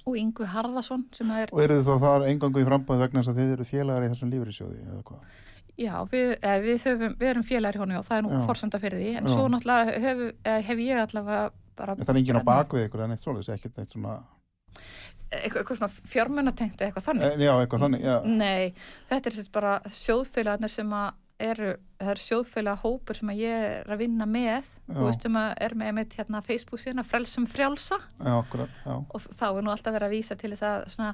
og Yngvi Harðason sem er, og eru þið þá þar engangu í frambæð vegna þess að þið eru félagar í þessum lífriðsjóði eða hvað? Já, við, eh, við, höfum, við erum félagar í honum og það er nú Já. forsenda fyrir því. En Já. svo náttúrulega hef, eh, hef ég allavega bara En það er enginn á bakvið ykkur eða neitt svoleiðis, ekkert neitt svona eitthvað, eitthvað svona fjármunatengt eitthvað þannig. E, já, eitthvað þannig, Nei, þetta er bara sjóðfélagarnir sem að eru, það eru sjóðfélaga hópur sem ég er að vinna með Já. þú veist sem er með einmitt hérna Facebook síðan að frelsum frjálsa já, akkurat, já, og þá er nú alltaf verið að vísa til þess að svona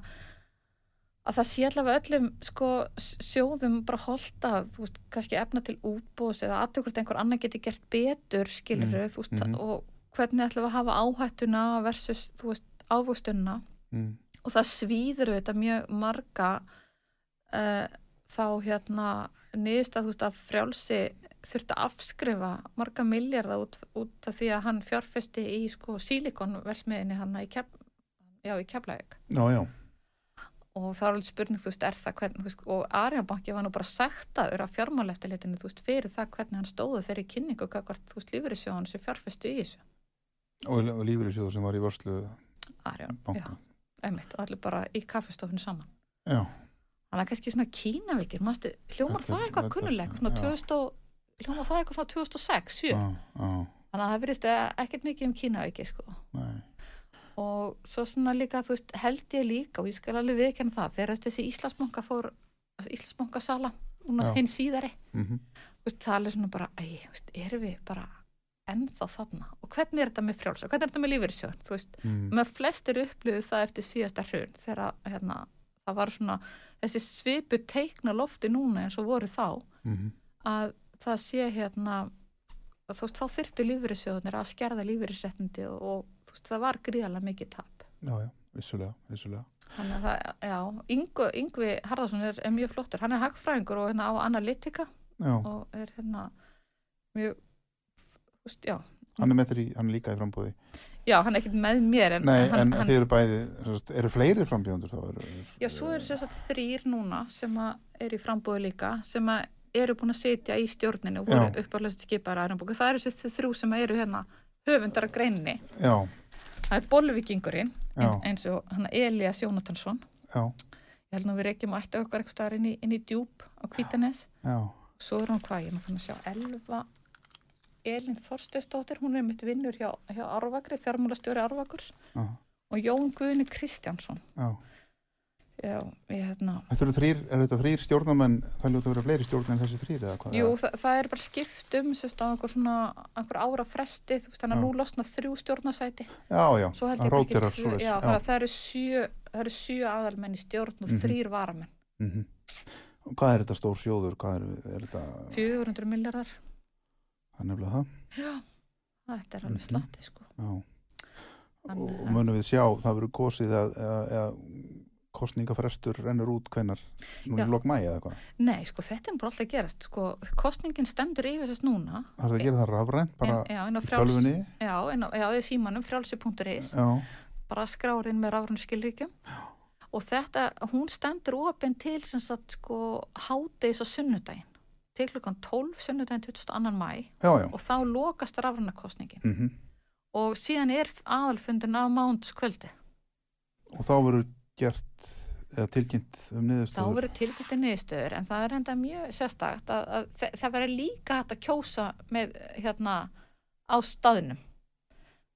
að það sé allavega öllum sko sjóðum bara holta þú veist, kannski efna til útbús eða aðtökurt einhver annar geti gert betur skilur Mm, þú veist, mhm. og hvernig ætlum við að hafa áhættuna versus, þú veist, ávöxtunna mm, og það svíður þetta mjög marga uh, þá hérna niðurst að þú veist að frjálsi þurfti að afskrifa marga miljardar út, út af því að hann fjárfesti í sko sílikonversmiðinni hann í, Keflavík. Og þá er alveg spurning, þú veist, er það hvernig, veist, og Arjónbanki var nú bara sektaður af fjármáleftilitinu, þú veist, fyrir það hvernig hann stóðu þeirri kynningu, hvað þú veist, lífyrirsjóðan sem fjárfestu í þessu. Og, og lífriðsjóð sem var í vörslu Arjón, já, banka einmitt, og allir bara í kaffestofinu saman. Já, Þannig að kannski svona kínavikir, mástu, hljómar það eitthvað kunnuleg, svona já. 2000, og- hljómar það eitthvað svona 2006, 7. já, já, Þannig að það virðist ekkert mikið um kínaviki, sko. nei Og svo svona líka, þú veist, held ég líka, og ég skal alveg viðkenna það, þegar þessi Íslandsbanka fór, Íslandsbankasala, núna Já. hinn síðari, mm þú veist, það er svona bara, veist, erum við bara ennþá þarna? Og hvernig er þetta með frjálsa? Hvernig er þetta með lífyrirsjóðan? Þú veist, mm, með flestir upplöðu það eftir síðasta hrun þegar hérna, það var svona þessi svipu teikna lofti núna eins og voru þá mm, að það sé hérna þú veist þá þyrftu lífyrirsjóðunir að skerða lífyrisréttindi og, og þú veist það var gríðarlega mikið tap. Já, já, vissulega, vissulega. Þannig að það, já, Yngvi, Yngvi Harðarsson er, er mjög flottur, hann er hagfræðingur og hérna á analytika já, og er hérna mjög þú veist, já, hann er með þér í, hann er líka í frambúði já, hann er ekkert með mér en, nei, hann, en hann, þið eru bæði sem sagt, eru fleiri frambjóðundur þá eru, Já, svo eru þess að þrýr núna sem að eru í frambúðu líka sem að eru búin að sitja í stjórninu og voru Já. uppáðlega skipar aðrambúku. Það eru þessi þrjú sem eru hérna höfundar að greinni. já, Það er Bolvíkingurinn Já. eins og hann Elias Jónatansson. já, Ég held nú við reykjum að ætti okkar eitthvað inn í, inn í djúb á Kvítanes. já, Svo er hann hvað, ég er nú fann að sjá Elva Elin Þorstesdóttir, hún er mitt vinnur hjá, hjá Árvakri, fjármálastjóri Árvakurs já, og Jón Guðni Kristjánsson. já, Já, ég hérna, Þetta eru þrýr, er þetta þrýr stjórnamenn, það ljóta að vera fleiri stjórnmenn en þessi þrýr eða hvað? jú, það, það er bara skipt um sérst á einhver svona, einhver ára fresti, þú veist, þannig að nú losna þrjú stjórnasæti. Já, já, Svo það kannski rótirar tvö- svoleiðis. Já, að það eru sjö, sjö aðalmenn í stjórn og Mhm. þrýr varamenn. Mhm. Og Hvað er þetta stór sjóður? Er, er þetta, 400 miljardar. Það er nefnilega það? Já, þetta er alveg Mhm. slatti, sko. Já. Þannig Og munum við sjá, það verður kosið að, að, að kostningafrestur rennur út hvenar, nú Já. í lok mæi eða hvað? Nei, sko, þetta er bara alltaf gerast, sko, kostningin stendur yfir þess núna. Það er það að gera það rafrænt, bara En- já, á í tölvunni? Já, en já, í símanum, frjálsi.is. Já, bara skráðin með rafrun skilríkjum og þetta, hún stendur opinn til sem sagt sko hádegis á sunnudaginn til klukkan 12 sunnudaginn 22. mæ já, já. og þá lokast rafrunarkostningin Mm og síðan er aðalfundin á mánudskvöldi Og þá verður gert, eða tilkynnt um þá niðurstöður. verður tilkynnti niðurstöður en það er enda mjög sérstakt að, að það verður líka hægt að kjósa með hérna á staðnum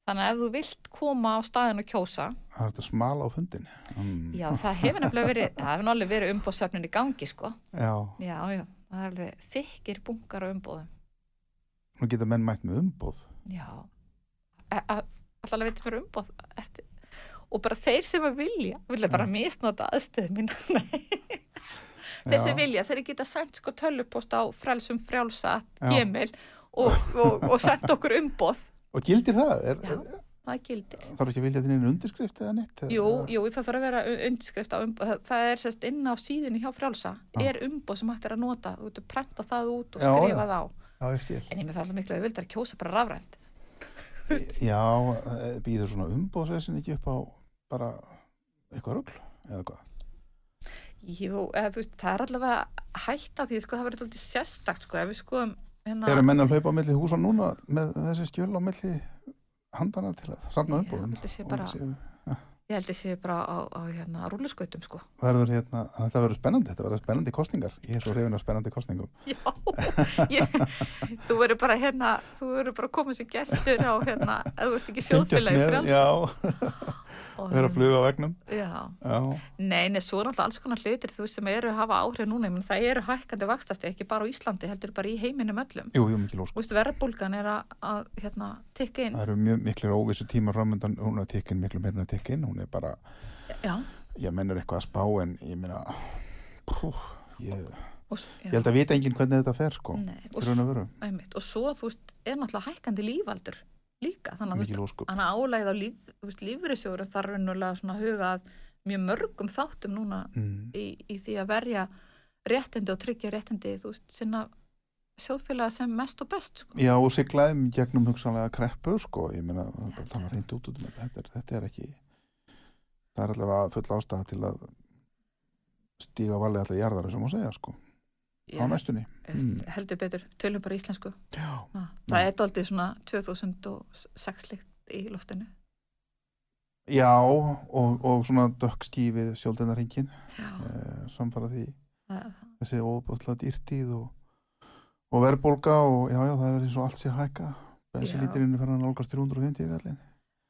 þannig að ef þú vilt koma á staðin og kjósa Það er þetta smala á fundin. Mm. já það hefur nefnilega verið það hefur náttúrulega verið umbóðsöfnin í gangi sko Já, Já, já, það er alveg þykir bunkar á umbóðum. nú geta menn mætt með umboð. Já. Alltaf veitum mér umbóð. Ertu... Og bara þeir sem að vilja, vilja bara misnota aðstöðu mín. þeir sem vilja, þeir geta sendt sko tölvupost á frelsum frjálsa, Já. gemil og, og, og sendt okkur umbóð. Og gildir það? Er, Já. Það gildir. þarf ekki að vilja þín einu undirskrift eða neitt? Jú, jú, það þarf að vera undirskrift á umbóð. Það- er sérst inn á síðinni hjá frjálsa, Já. er umbóð sem hægt er að nota. Þú getur prenta það út og Já, já. skrifa það á. Já, ég skil. En ég með það alltaf miklu að þau vildar að kjósa bara rafrænt. Já, eh, býður svona umbóðsveisin ekki upp á bara eitthvað rugl eða hvað? Jú, eða, veist, það er allavega hætta því, sko, það verður alltaf sérstakt, sko, ef við skoðum hérna, Eru menn að hlaupa á milli húsa núna með þessi stjöl á milli handana til að safna Já, umbóðum? þetta sé bara- ég held sé bara á, á hérna, rúluskautum, sko. Verður hérna, þetta verður spennandi, þetta verður spennandi kostningar. Ég er svo reyfin af spennandi kostningum. Já, ég, þú verður bara, hérna, þú verður bara koma sér gestur á, hérna, ef þú ert ekki sjóðfélagi frjáls. já, vera að fluga á vegnum. Já, Já, nei, nei, svo er alltaf alls konar hlutir, þú sem eru að hafa áhrif núna, menn það eru hækkandi vakstasti, ekki bara á Íslandi, heldur bara í heiminum öllum. jú, jú, mikið lósk. Verðbólgan er að, að hérna, tikka inn. Hún er bara, Já, ég mennur eitthvað að spá en ég pú, ég, ég held að vita enginn hvernig þetta fer, sko. Nei, og, einmitt, og svo, þú veist, er náttúrulega hækkandi lífaldur líka, þannig að álægð á líf, lífrisjóður þarf svona að huga að mjög mörgum þáttum núna Mm. í, í því að verja réttindi og tryggja réttindi, þú veist, sinna sjóðfélaga sem mest og best, sko. Já, og siglaðum gegnum hugsanlega kreppu, sko, ég meina, það er tala reynd út út um þetta, þetta er, þetta er ekki, það er allavega full ástæða til að stíga valið allir jarðar, sem má segja, sko, á næstunni. Mm. Heldur betur, tölum bara íslensku. Já, Ha, það er daldið svona 2006 líkt í loftinu. Já, og, og svona dökkskífið sjóldinarhingin, Já, eh, samfara því, það, þessi óbúðslega dýrtíð og, og verðbólga og já, já, það er eins og allt sé að hækka, bensinlítirinn er fyrir að nálgast 350 gallin.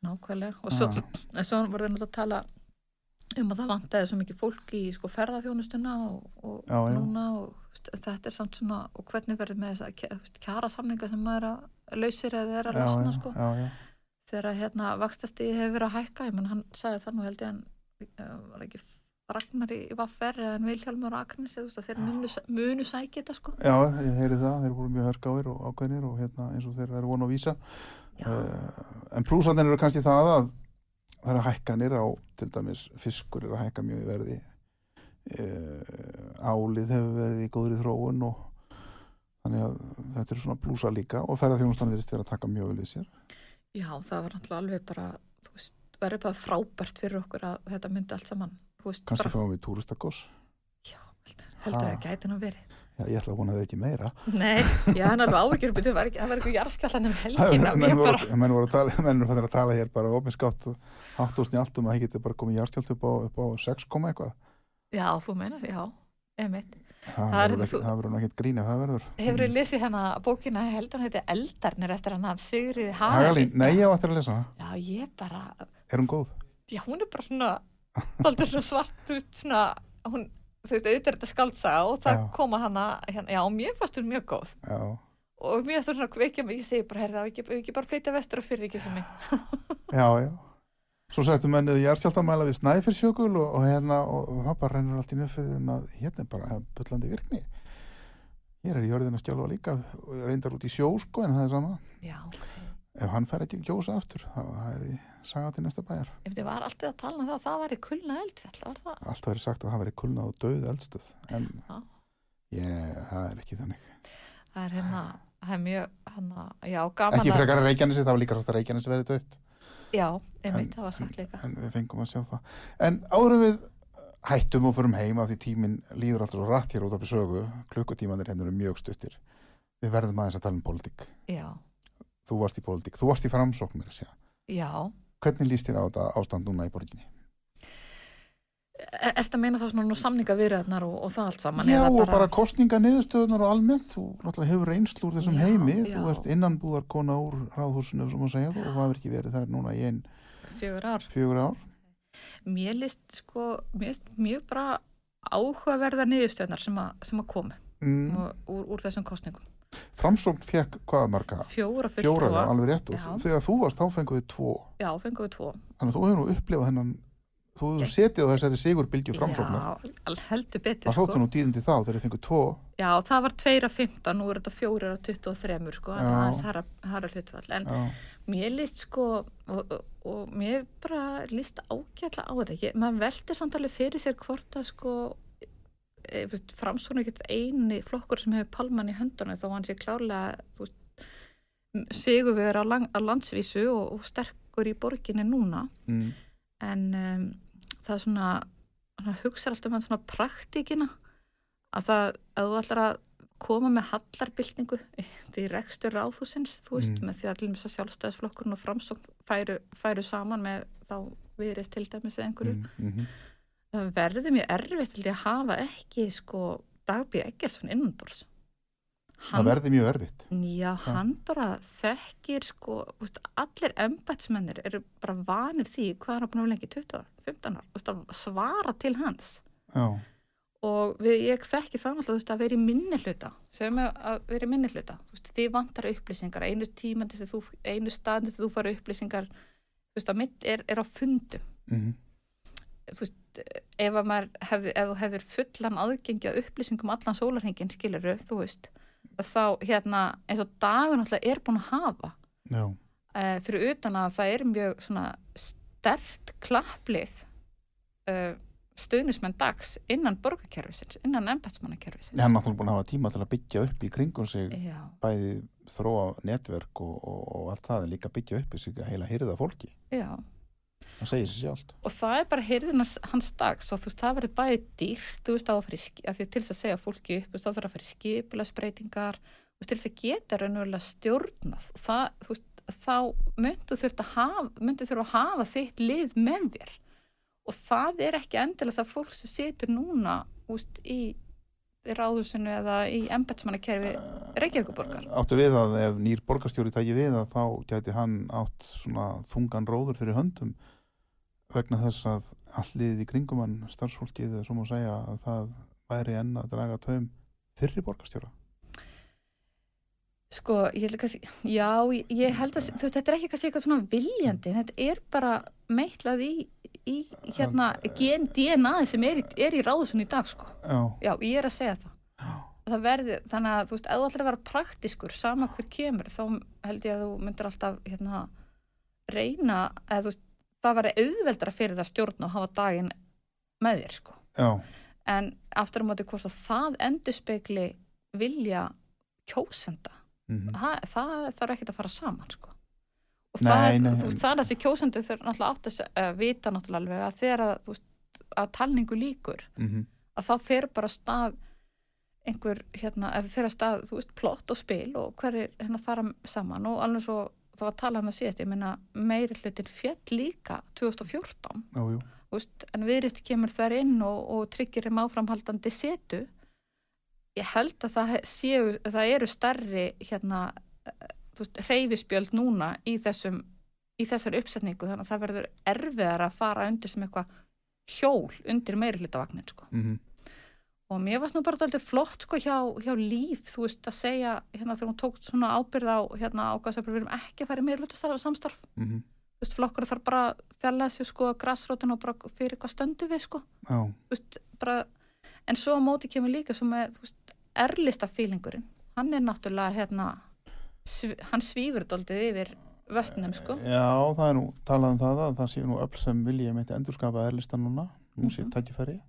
nákvæmlega. Og svo, Ah. svo voruð náttúrulega að tala um að það vantaði svo mikið fólk í sko, ferðarþjónustuna og, og Já, já. núna og þetta er samt svona og hvernig verður með þess að kjara samninga sem maður að lausir eða er að já, sko þegar að hérna vaxtastíði hefur verið að hækka ég menn hann sagði það nú held ég hann uh, var ekki Ragnar í Vaffer eða en Vilhjálmur og veist að þeir munu, munu sækja þetta sko já, ég heyri það, þeir voru mjög hörgáir og ákveðnir og hérna eins og þeir eru vonu að vísa. Já. Uh, en plúsarnir eru kannski það að það eru hækkanir á, til dæmis fiskur eru að hækka mjög í verði. Uh, álið hefur verið í góðri þróun og þannig að þetta eru svona plúsar líka og ferðarþjónustan verðist vera að taka mjög vel í sér. Já, það var náttúrulega alveg bara þú veist, verður bara frábært fyrir okkur að þetta myndi allt saman kannski bara, fáum við túristakoss já, heldur, heldur að það gæti nú verið Já, ég ætla að vona það ekki meira. Nei, já, hann er alveg áhyggjur það var ekki jarðskjallan um helgina menn, voru, menn voru að tala menn fannir að tala hér bara ofinskátt hátt og snjált um að það geti bara komið jarðskjált upp á, á 6 koma eitthvað. Já, þú meinar, já emitt, það Það er- verður nú ekkert grín ef það verður. Hefur þið lesið hérna bókina, heldur hann heiti Eldarnir eftir hann að Sigriði Hagalín, nei ég á eftir að lesa það Já, ég bara, er hún góð? já, hún er bara svona þú veist, auðvitað er þetta skaldsaga og það Já. koma hana, hérna, já, mér fannst hún mjög góð. Já, Og mér fannst hún svona mig, ég segi bara, herði, það ekki, ekki bara flytja vestur og fyrir ekki sem mig. já, já. Svo settum mennið jarðskjaldamæla við Snæfellsjökul og, og hérna og, og það bara rennur allt í nöfðið um að hérna er bara bullandi virkni. Hér er jörðin að stjálfa líka reyndar út í sjó sko en það er sama. Já, ok. Ef hann fær ekki gjósa aftur, þá er því saga til næsta bæjar. Ef þið var alltaf að tala um það, það var í kulna eldfjall, var það? Allt verið sagt að það veri kulnað og döð eldstöð, en Já. ég, það er ekki þannig. Það er hérna, það er mjög, hérna, já, gaman Ekki frekar að Reykjanesi, það var líka sagt að Reykjanesi verið döð. Já, einmitt, það var sagt líka. En við fengum að sjá það. En áðurum við hættum og förum heim af því tíminn líður alltaf rætt hér út af í sögu, klukkutímanir hendur eru mjög stuttir. Við verðum aðeins að tala um pólitík. Þú varst í pólitík, þú varst í framsókn mér að segja. já. Hvernig líst þér á þetta ástand núna í borginni? Er þetta að meina þá svona nú samninga viðræðnar og, og það allt saman? Já, eða og bara kostninga niðurstöðunar og almennt, þú náttúrulega hefur reynslu úr þessum Já, heimi, já. þú ert innanbúðarkona úr ráðhúsinu, sem að segja, og það hefur ekki verið þær núna í einn Fjögur ár. fjögur ár. Mér líst sko, mér líst mjög bara áhugaverða niðurstöðnar sem, að- sem að komu Mm. úr, úr þessum kostningum. Framsókn fekk hvaða marga? Fjóra Fjóra, fulltrúa. já, alveg rétt. Og Já. þegar þú varst, þá fenguðu tvo. Já, fengum við tvo. Þannig að þú hefur nú upplifað hennan, þú hefur setið á þessari sigurbylgju framsóknar. Já, heldur betur Það sko. þóttu nú tíðindi þá þegar þið fengu tvo. Já, það var 2 af 15, nú er þetta 4 af 23 sko, þannig að það er hara hlutfall. En Já, mér líst sko, og, og, mér bara líst ágætla á þetta. Maður veldir samt alveg fyrir sér hvort að sko, framsvona ekkert eini flokkur sem hefur palman í höndunum þó hann sé klárlega sigur við á, lang, á landsvísu og, og sterkur í borginni núna mm. en um, það er svona, svona hugsa alltaf með svona praktíkina að það, að þú ætlar að koma með hallarbyltingu í rekstur ráðhúsins, þú veist, Mm. með því að til þess að sjálfstæðisflokkurinn og framsókn færu, færu saman með þá viðrist til dæmis eða einhverju Mm, mm það verður mjög erfitt held ég að hafa ekki sko Dagbjörn Eggersson innanbors Það verði mjög erfitt. Já, hann bara þekkir sko, veist, allir embætsmennir eru bara vanir því hvað er hann búin að lengi, 20 ár, 15 ár, að svara til hans. Já, og við, ég þekki það veist, að vera í minni hluta, segjum við að vera í minni hluta, veist, þið vantar upplýsingar, einu tímandi þú, einu staðandi þegar þú fara upplýsingar, þú veist, að mitt er, er á fundum, mm þú veist, ef að maður hefði, ef þú hefur fullan aðgengi að upplýsingum allan sólarhengin, skiluru, þú veist, þá hérna, eins og dagun náttúrulega er búin að hafa, uh, fyrir utan að það er mjög svona stert klapplið uh, stuðnismenn dags innan borgarkerfisins, innan embætsmannakerfisins. hann er náttúrulega búin að hafa tíma til að byggja upp í kringum sig Já, bæði þróa netverk og, og, og allt það en líka byggja upp í sig að heila hyrða fólki. já. Það segir sér sjálft. Og það er bara hyrðin hans dags og þú veist, það verður bæði dýrt, þú veist, á að fyrir, að því til þess að segja fólki upp, þú veist, þá þarf að fyrir skipulasbreytingar, þú veist, til þess að geta raunverulega stjórnað. Það, þú veist, þá myndu þurft að hafa, myndu þurft að hafa þitt lið með þér. Og það er ekki endilega það fólk sem situr núna, veist, í í ráðhúsinu eða í embætsmannakerfi Reykjavíkuborgar. Áttu við að ef nýr borgarstjóri tæki við að þá gæti hann átt svona þungan róður fyrir höndum vegna þess að allir í kringum hann starfsfólkið segja að það væri enn að draga taum fyrri borgarstjóra. Sko, ég kannski, já, ég- held að, þú veist, þetta er ekki kannski eitthvað svona viljandi, þetta er bara meitlað í, í hérna, gen, DNA sem er í, er í ráðusun í dag, sko. Já, Já, ég er að segja það. Það verði, þannig að, þú veist, ef þú ætlar að vera praktiskur, sama hver kemur, þá held ég að þú myndir alltaf, hérna, reyna, eða þú veist, það væri auðveldara fyrir það að stjórna og hafa daginn með þér, sko. já, En aftur á móti hvort að það endurspegli vilja kjósenda mm það, það þarf ekkert að fara saman sko. og Nei, það, nei, veist, það er þessi kjósendur þurfa náttúrulega átt að vita náttúrulega alveg að þegar að, veist, að talningu líkur mm að þá fer bara stað einhver, hérna, ef fer að stað þú veist, plott og spil og hver er hérna fara saman. Og alveg svo þá var að tala um það síðast, ég meina meiri hlutin fjall líka 2014 já, jú, þú veist, en viðrist kemur þar inn og, og tryggir þeim áframhaldandi setu ég held að það séu það eru starri hérna veist, hreyfispjöld núna í þessum í þessari uppsetningu þannig að það verður erfiðar að fara undir sem eitthvað hjól undir meiri hlutavagnin sko. mhm, og mér varst nú bara alltaf flott sko hjá, hjá líf, þú veist, að segja hérna þegar hún tók svona ábyrð á hérna ákvæðsafur, við erum ekki að fara í meiri hlutastarf samstarf, mhm, þú veist, flokkur þarf bara að fjalla sig sko græsrótin og bara fyrir hvað stöndu við sko, já, þú veist, bara en svo á móti kemur líka með, þú veist, erlista fílingurinn, hann er náttúrulega hérna, sv hann svífur doldið yfir vötnum sko. Já, það er nú talað um það að það sé nú öll sem vilji meinti endurskapa erlistan núna, nú sé Mhm. tækifæri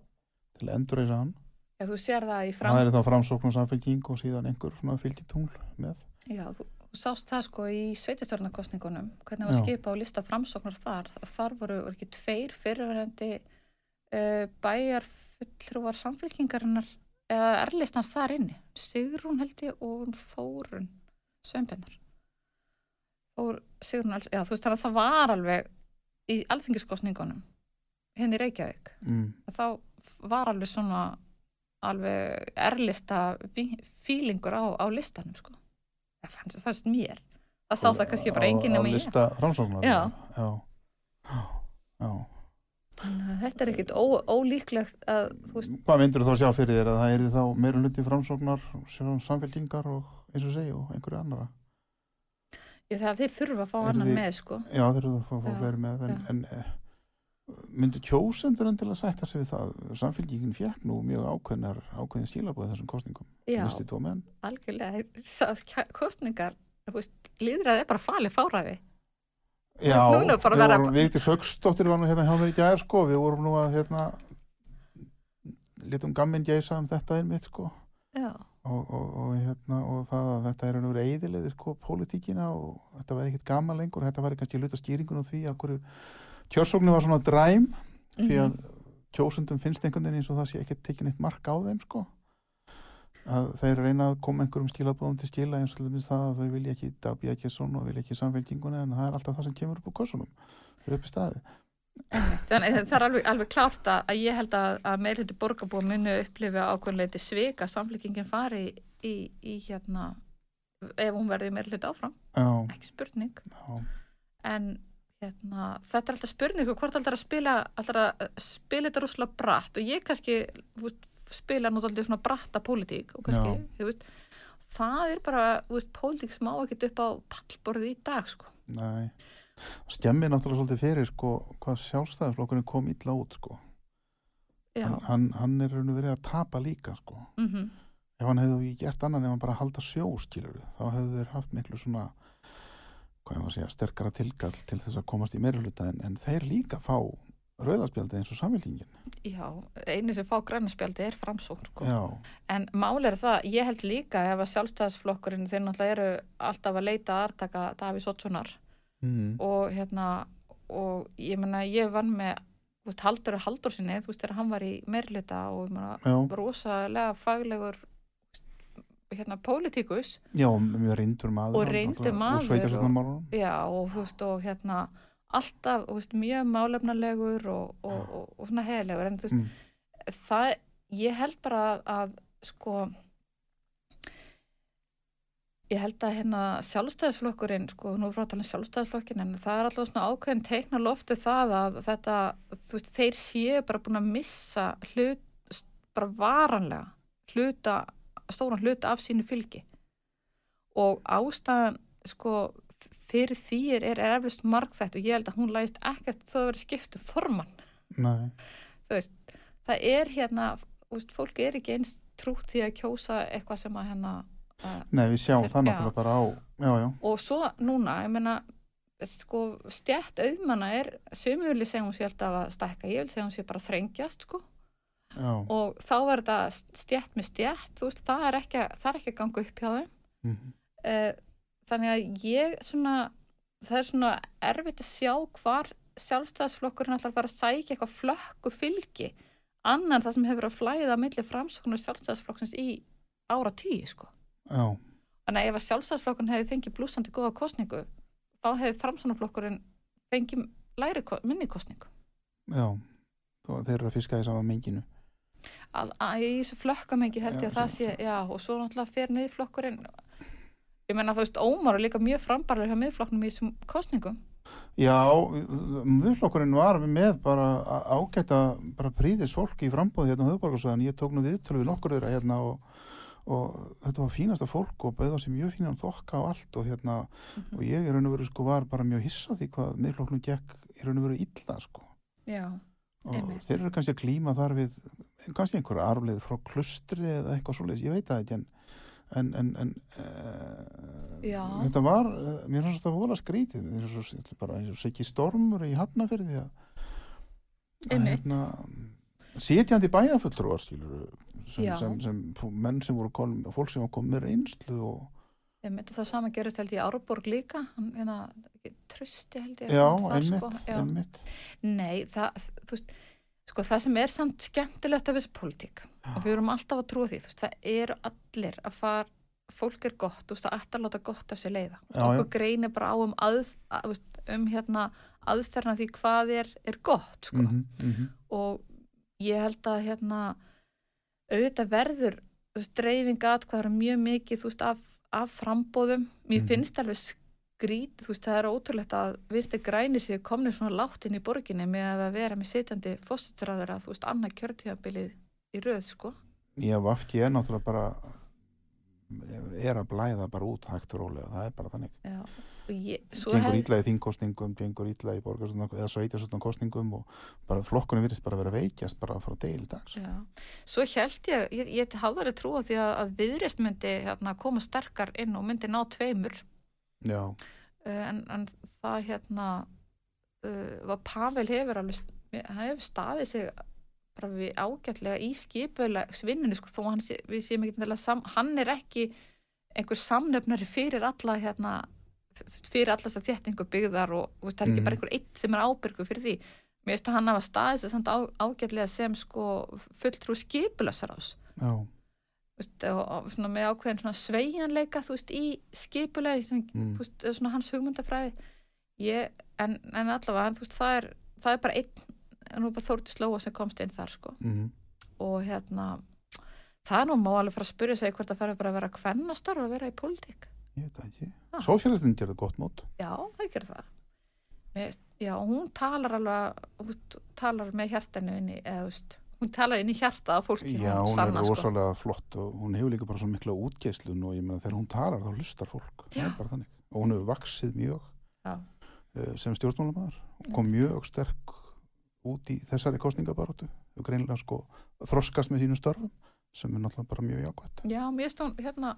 til að endurreisa hann. Já, þú sér það í fram, það er þá framsókn og samfélking og síðan einhver svona fylgitungl með. Já, þú, sást það sko í sveitistörnarkostningunum, hvernig var Já. skipa á lista framsóknar þar, þar voru, ekki tveir fyrirverandi uh, bæjar fullrúvar samfélkingarinnar eða erlistans þar inni, Sigrún held ég og Þórun Sveinbennar Þór, Sigrún, já þú veist þannig að það var alveg í alþingiskostningunum henni í Reykjavík. Mm, þá var alveg svona alveg erlista fílingur á, á listanum sko. það fannst, fannst mér. Það sá það kannski bara enginn á, á lista framsóknar Já. já, já. Að þetta er ekkit ó, ólíklegt að veist, hvað myndur þú þá sjá fyrir þér að það er þá meira hluti framsóknar samfélkingar og eins og segja og einhverju annara ég, það þeir þurfa að fá annan með sko. já þeir það að fá, Já, fleiri með en, já. en eh, myndu kjósendur en til að sætta sig við það? Samfélkingin fekk nú mjög ákveðnar ákveðin stílabóð þessum kostningum já, algjörlega það, kostningar, líðræði er bara falið fáræði Já, við vorum, Vigdís Högstóttir var nú hérna hjá mér í gær sko, við vorum nú að hérna litum gamminn geysa um þetta einmitt sko. Og, og, og, hérna, og það að þetta er nú reyðilegði sko pólitíkina og þetta væri ekkert gaman lengur. Þetta væri kannski hluta skýringun á því að hverju kjörsóknu var svona dræm því að kjósundum finnst einhvern veginn eins og það sé ekki tekið neitt mark á þeim sko að þeir reyna að koma einhverjum skilabóðum til skila eins og til dæmis það að þau vilja ekki Dabí Ekkerson og vilja ekki samfélkinguna en það er alltaf það sem kemur upp úr kossunum þau eru upp í staði. Þannig að það er alveg, alveg klárt að, ég held að, að meirhundi borgarbúa muni upplifa ákveðinleiti svika samfélkingin fari í, í, í hérna ef hún verði meirhundi áfram, Já, ekki spurning. Já, en hérna, þetta er alltaf spurning hvort alltaf að spila alltaf að spila þetta rúslega bratt. Og ég kannski spila alltaf svona bratta pólitík og kannski, Já. þú veist það er bara, þú veist, pólitík sem á ekkert upp á pallborðið í dag, sko. Nei. Skemmir náttúrulega svolítið fyrir sko hvað sjálfstæðisflokkurinn kom illa út sko. Hann, hann, hann er raun og verið að tapa líka sko. Mm ef hann hefði gert annan ef hann bara halda sjó skilur þá hefðu þeir haft miklu svona hvað ég maður að segja, sterkara tilkall til þess að komast í meiruluta en, en þeir líka fá rauðarspjaldi eins og samféltingin já, eini sem fá grænarspjaldi er framsókn, sko. Já, En mál er það, ég held líka ef að sjálfstæðisflokkurinn þeir náttúrulega eru alltaf að leita að artaka Davís Ottssonar mm, og hérna og ég menna ég vann með þú veist, Haldur Haldur sinni, þú veist, þegar hann var í meirluta og já, rosalega faglegur hérna pólitíkus. Já, mjög reyndur maður Og reyndur maður og þú veist og hérna alltaf, veist, mjög málefnalegur og, og, og, og svona heilegur en þú veist, mm, það, ég held bara að, að sko ég held að hérna sjálfstæðisflokkurinn, sko, nú frá að tala um sjálfstæðisflokkin en það er alltaf svona ákveðin teikna lofti það að þetta þú veist, þeir séu bara búin að missa hlut, bara varanlega hluta, stóran hluta af sínu fylgi. Og ástæðan, sko fyrir því er, er, eflust margþætt og ég held að hún lægist ekkert þó að vera skiptu formann. Nei, þú veist, það er hérna veist, fólk er ekki eins trútt því að kjósa eitthvað sem að hérna nei, við sjáum það náttúrulega bara á já, já, og svo núna, ég meina sko, stjætt auðmanna er sömu vilja segja hún sé alltaf að stækka ég vil segja hún sé bara þrengjast sko. Já. Og þá er þetta stjætt með stjætt, þú veist, það er ekki, er að ganga upp hjá þeim. Mm, uh, þannig að ég svona, það er svona erfitt að sjá hvar sjálfstæðisflokkurinn ætlar að fara að sækja eitthvað flökku fylgi annan það sem hefur að flæða að milli framsókn og sjálfstæðisflokksins í ára tíu sko. já, Þannig að ef að sjálfstæðisflokkurinn hefði fengið blúsandi góða kostningu þá hefði framsóknarflokkurinn fengið læri, minni kostningu. já Þó þeir eru að fiska í sama menginu Að, að í þessu flökkamengi held ég að það sé, já, og svo náttúrulega fer niðurflokkurinn ég menna, þú veist, Ómar er líka mjög frambarlega hjá miðflokknum í þessum kostningum Já, viðflokkurinn var með bara ágæta bara príðis fólki í frambóði hérna á höfuborgarsvæðan, ég tók nú viðtölu við nokkur þeirra hérna og, og þetta var fínasta fólk og bauða sér mjög fínan þokka og allt og hérna og ég í raun og veru sko var bara mjög hissa því hvað miðflokknum gekk í raun og veru illa sko. Já, og Einmitt. þeir eru kannski að klíma þar við kannski einhverja arfleið frá klustri eða eitthvað svoleiðis, ég veit það ekki en en, en, en uh, þetta var uh, mér finnst þetta vola skrítið. Bara eins og Siggi Stormur í Hafnafyrði að, hérna, sitjandi bæjafulltrúar skilur sem, sem, sem, menn sem voru kom, fólk sem var komið reynslu og einmitt, og það sama gerist held ég Árborg líka, hérna, trösti held ég. já, þar, einmitt, sko, einmitt. Nei, það, þú veist, sko það sem er samt skemmtilegt af þessu pólitík og við erum alltaf að trúa því, veist, það eru allir að fara, fólk er gott, veist, það ætti að láta gott af sér leiða. Já, Okkur já. greinir bara á um, að, að, um hérna aðferna því hvað er, er gott, sko. mm -hmm, Og ég held að hérna, auðvitað verður, veist, dreifing atkvæður mjög mikið, veist, af, af frambóðum. Mér Mhm. finnst alveg skrít, þú veist, það er ótrúlegt að vinstri grænir séu komnir svona látt inn í borginni með að vera með sitjandi fósitræður að, þú veist, annað kjörtíðabilið í röð, sko. var ekki er náttúrulega bara er að blæða bara út hægt og rólega, það er bara þannig Já, og ég, gengur hef, ítla í þingkostningum, gengur ítla í borgarstundan eða sveitastundan kostningum og bara flokkunum virðist bara vera að veikjast bara frá deil dags. já, svo held ég, ég, ég hafði alveg trú á því að, að viðrist myndi hérna, koma sterkar inn og myndi ná tveimur, Já, en, en það hérna, uh, var Pavel hefur alveg, hann hefur staðið sig bara við ágætlega í skipulega svinninu, sko, þó hann við séum ekki til að hann er ekki einhver samnefnari fyrir alla hérna, fyrir alla þess að þéttingu byggðar og, og það er ekki Mhm. bara einhver eitt sem er ábyrgu fyrir því. Mér veist að hann hafa staðið sig samt á, ágætlega sem sko fulltrú skipulasar ás já, veist, og, og svona með ákveðin svona sveigjanleika þú veist í skipulega svona, Mm. svona hans hugmyndafræði ég, en, en allavega en, veist, það, er, það er bara einn nú bara Þórti Slóa sem komst inn þar sko mm og hérna það er nú má alveg fara að spyrja sig hvort það fara að vera kvennastorf að vera í pólitík ég veit ekki. Sósialistin gerði gott mót. já, það gerir það já, hún talar alveg hún talar með hjartanu inn í eða, þú veist, hún talar inn í hjarta á fólki Já, hún sanna, er sko. rosalega flott og hún hefur líka bara svo mikla útgeislun og ég meina þegar hún talar þá lustar fólk. Og hún hefur vaksið mjög Já. uh, sem stjórnmálamæður. Hún kom mjög sterk út í þessari kostningabaróttu. Þú greinlega sko þroskast með sínum störfum sem er náttúrulega bara mjög jákvæmt. Já, mér finnst hún hérna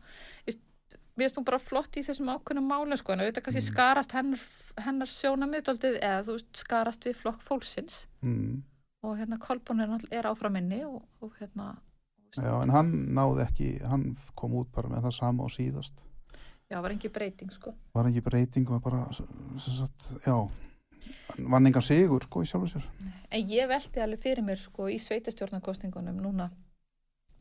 mér finnst hún bara flott í þessum ákveðnum málum sko, en auðvitað kannski Mm. skarast hennar, hennar sjónamiðdóldið eða þú veist skarast við flokk fólksins Mm. Og hérna Kolbún er, náttúrulega- er áframinni og, og hérna Já, en hann náði ekki, hann kom út bara með það sama og síðast. já, var engi breyting sko Var ekki breyting, var bara, sem sagt, já, vann engan sigur, sko, í sjálfu sér. en ég velti alveg fyrir mér sko í sveitastjórnarkostningunum núna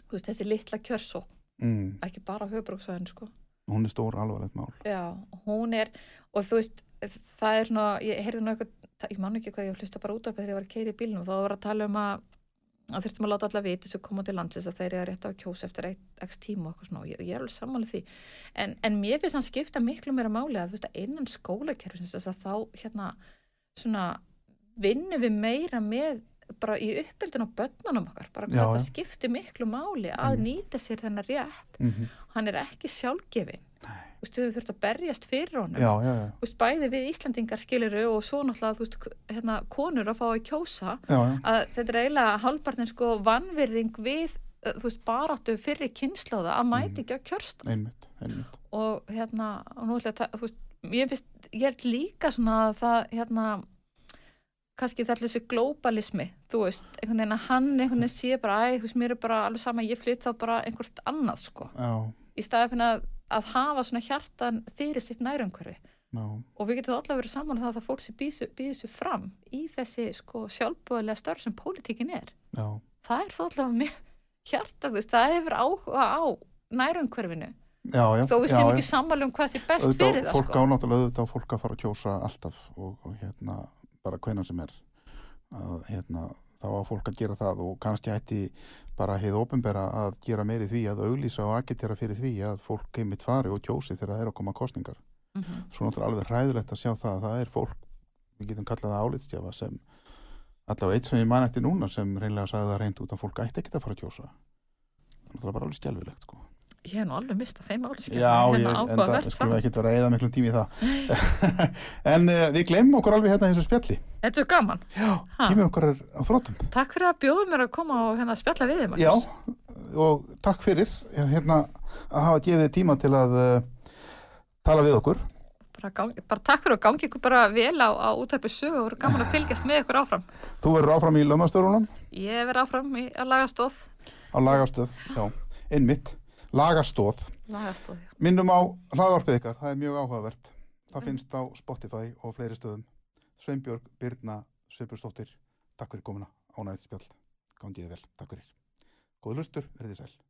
þú veist þessi litla kjörsó Mm. ekki bara höfbruksvæðin sko Hún er stór alvarlegt mál. já, hún er og þú veist, það er svona ég heyrði eitthvað, ég man ekki hvað ég hlusta bara út af þegar ég var að keira í bílnum, þá var að tala um að að þurftum að láta alla vita sem koma til landsins að þeir eru rétt á að kjósa eftir eitt x tíma og eitthvað svona, og ég, ég er alveg sammálið því en, en mér finnst hann skipta miklu meira máli að þú veist að innan skólakerfins þess að þá hérna svona vinnum við meira með bara í uppeldin á börnunum okkar bara hvað þetta já. skiptir miklu máli að Einmitt. nýta sér þennan rétt Mm hann er ekki sjálfgefin þú veist, við höfum þurft að berjast fyrir honum. Já, já, já, þú veist, bæði við Íslandingar skiliru og svo náttúrulega, þú veist, hérna, konur að fá að kjósa já, já, að þetta er eiginlega hálfpartin sko vannvirðing við, uh, þú veist, baráttu fyrir kynnslóða að mæti ekki á kjörst einmitt, einmitt. og hérna, og nú ætla ég að þú veist, ég finnst, ég held líka svona að það, hérna kannski það er þessi globalismi þú veist, einhvern veginn að hann einhvern veginn sé bara, æ, þú veist, mér er bara alveg sama ég flytt þá bara einhvert annað, sko. Já, í staði fyrir að, að hafa svona hjartan fyrir sitt nærumhverfi. Já, og við getum allavega verið saman um það að fólk sem býður sér fram í þessi sko sjálfbúðlega störf sem pólitíkin er. Já, það er þó allavega með hjarta þú veist, það hefur áhuga á nærumhverfinu. Þó við séum ekki sammála um hvað sé best Auðvitað fyrir það fólk sko. á náttúrulega auðvitað fólk að fara að kjósa alltaf og, og hérna bara hvenan sem er. Að hérna þá á fólk að gera það og kannski ætti bara heið ofinbera að gera meiri því að auglýsa og agitera fyrir því að fólk heimitt fari og kjósi þegar það er að koma kostningar Mhm. svo náttúrulega alveg hræðilegt að sjá það að það er fólk við getum kallað það álitstjafa sem allavega eitt sem ég man eftir núna sem reynlega sagði það reynd út að fólk ætti ekki að fara að kjósa það er bara alveg skjálfilegt sko. Ég hef nú alveg mistað þeim áli Já, ég, hérna enda áhugavert skulum við samt. ekki vera að eða miklum tími í það en uh, við glemum okkur alveg hérna í þessu spjalli Þetta er gaman. Já, Ha. tími okkar er á þróttum Takk fyrir að bjóða mér að koma og hérna spjalla við þeim. Já, og takk fyrir hérna, að hafa gefið tíma til að uh, tala við okkur Bara, gang, bara takk fyrir að gangi ykkur bara vel á, á útæpi sögu og voru gaman að fylgjast með ykkur áfram. Þú verður áfram í lögmastörunum Ég verð áfram í að lagastóð. á lagastöð, já, einmitt lagastóð. Lagastóð, já. Minnum á hlaðvarpið ykkar, það er mjög áhugavert. Það finnst á Spotify og fleiri stöðum. Sveinbjörg Birna Sveibursdóttir, takk fyrir komuna. Ánægðið spjall, gangiði vel, takk fyrir. Góð hlustur, verðið sæl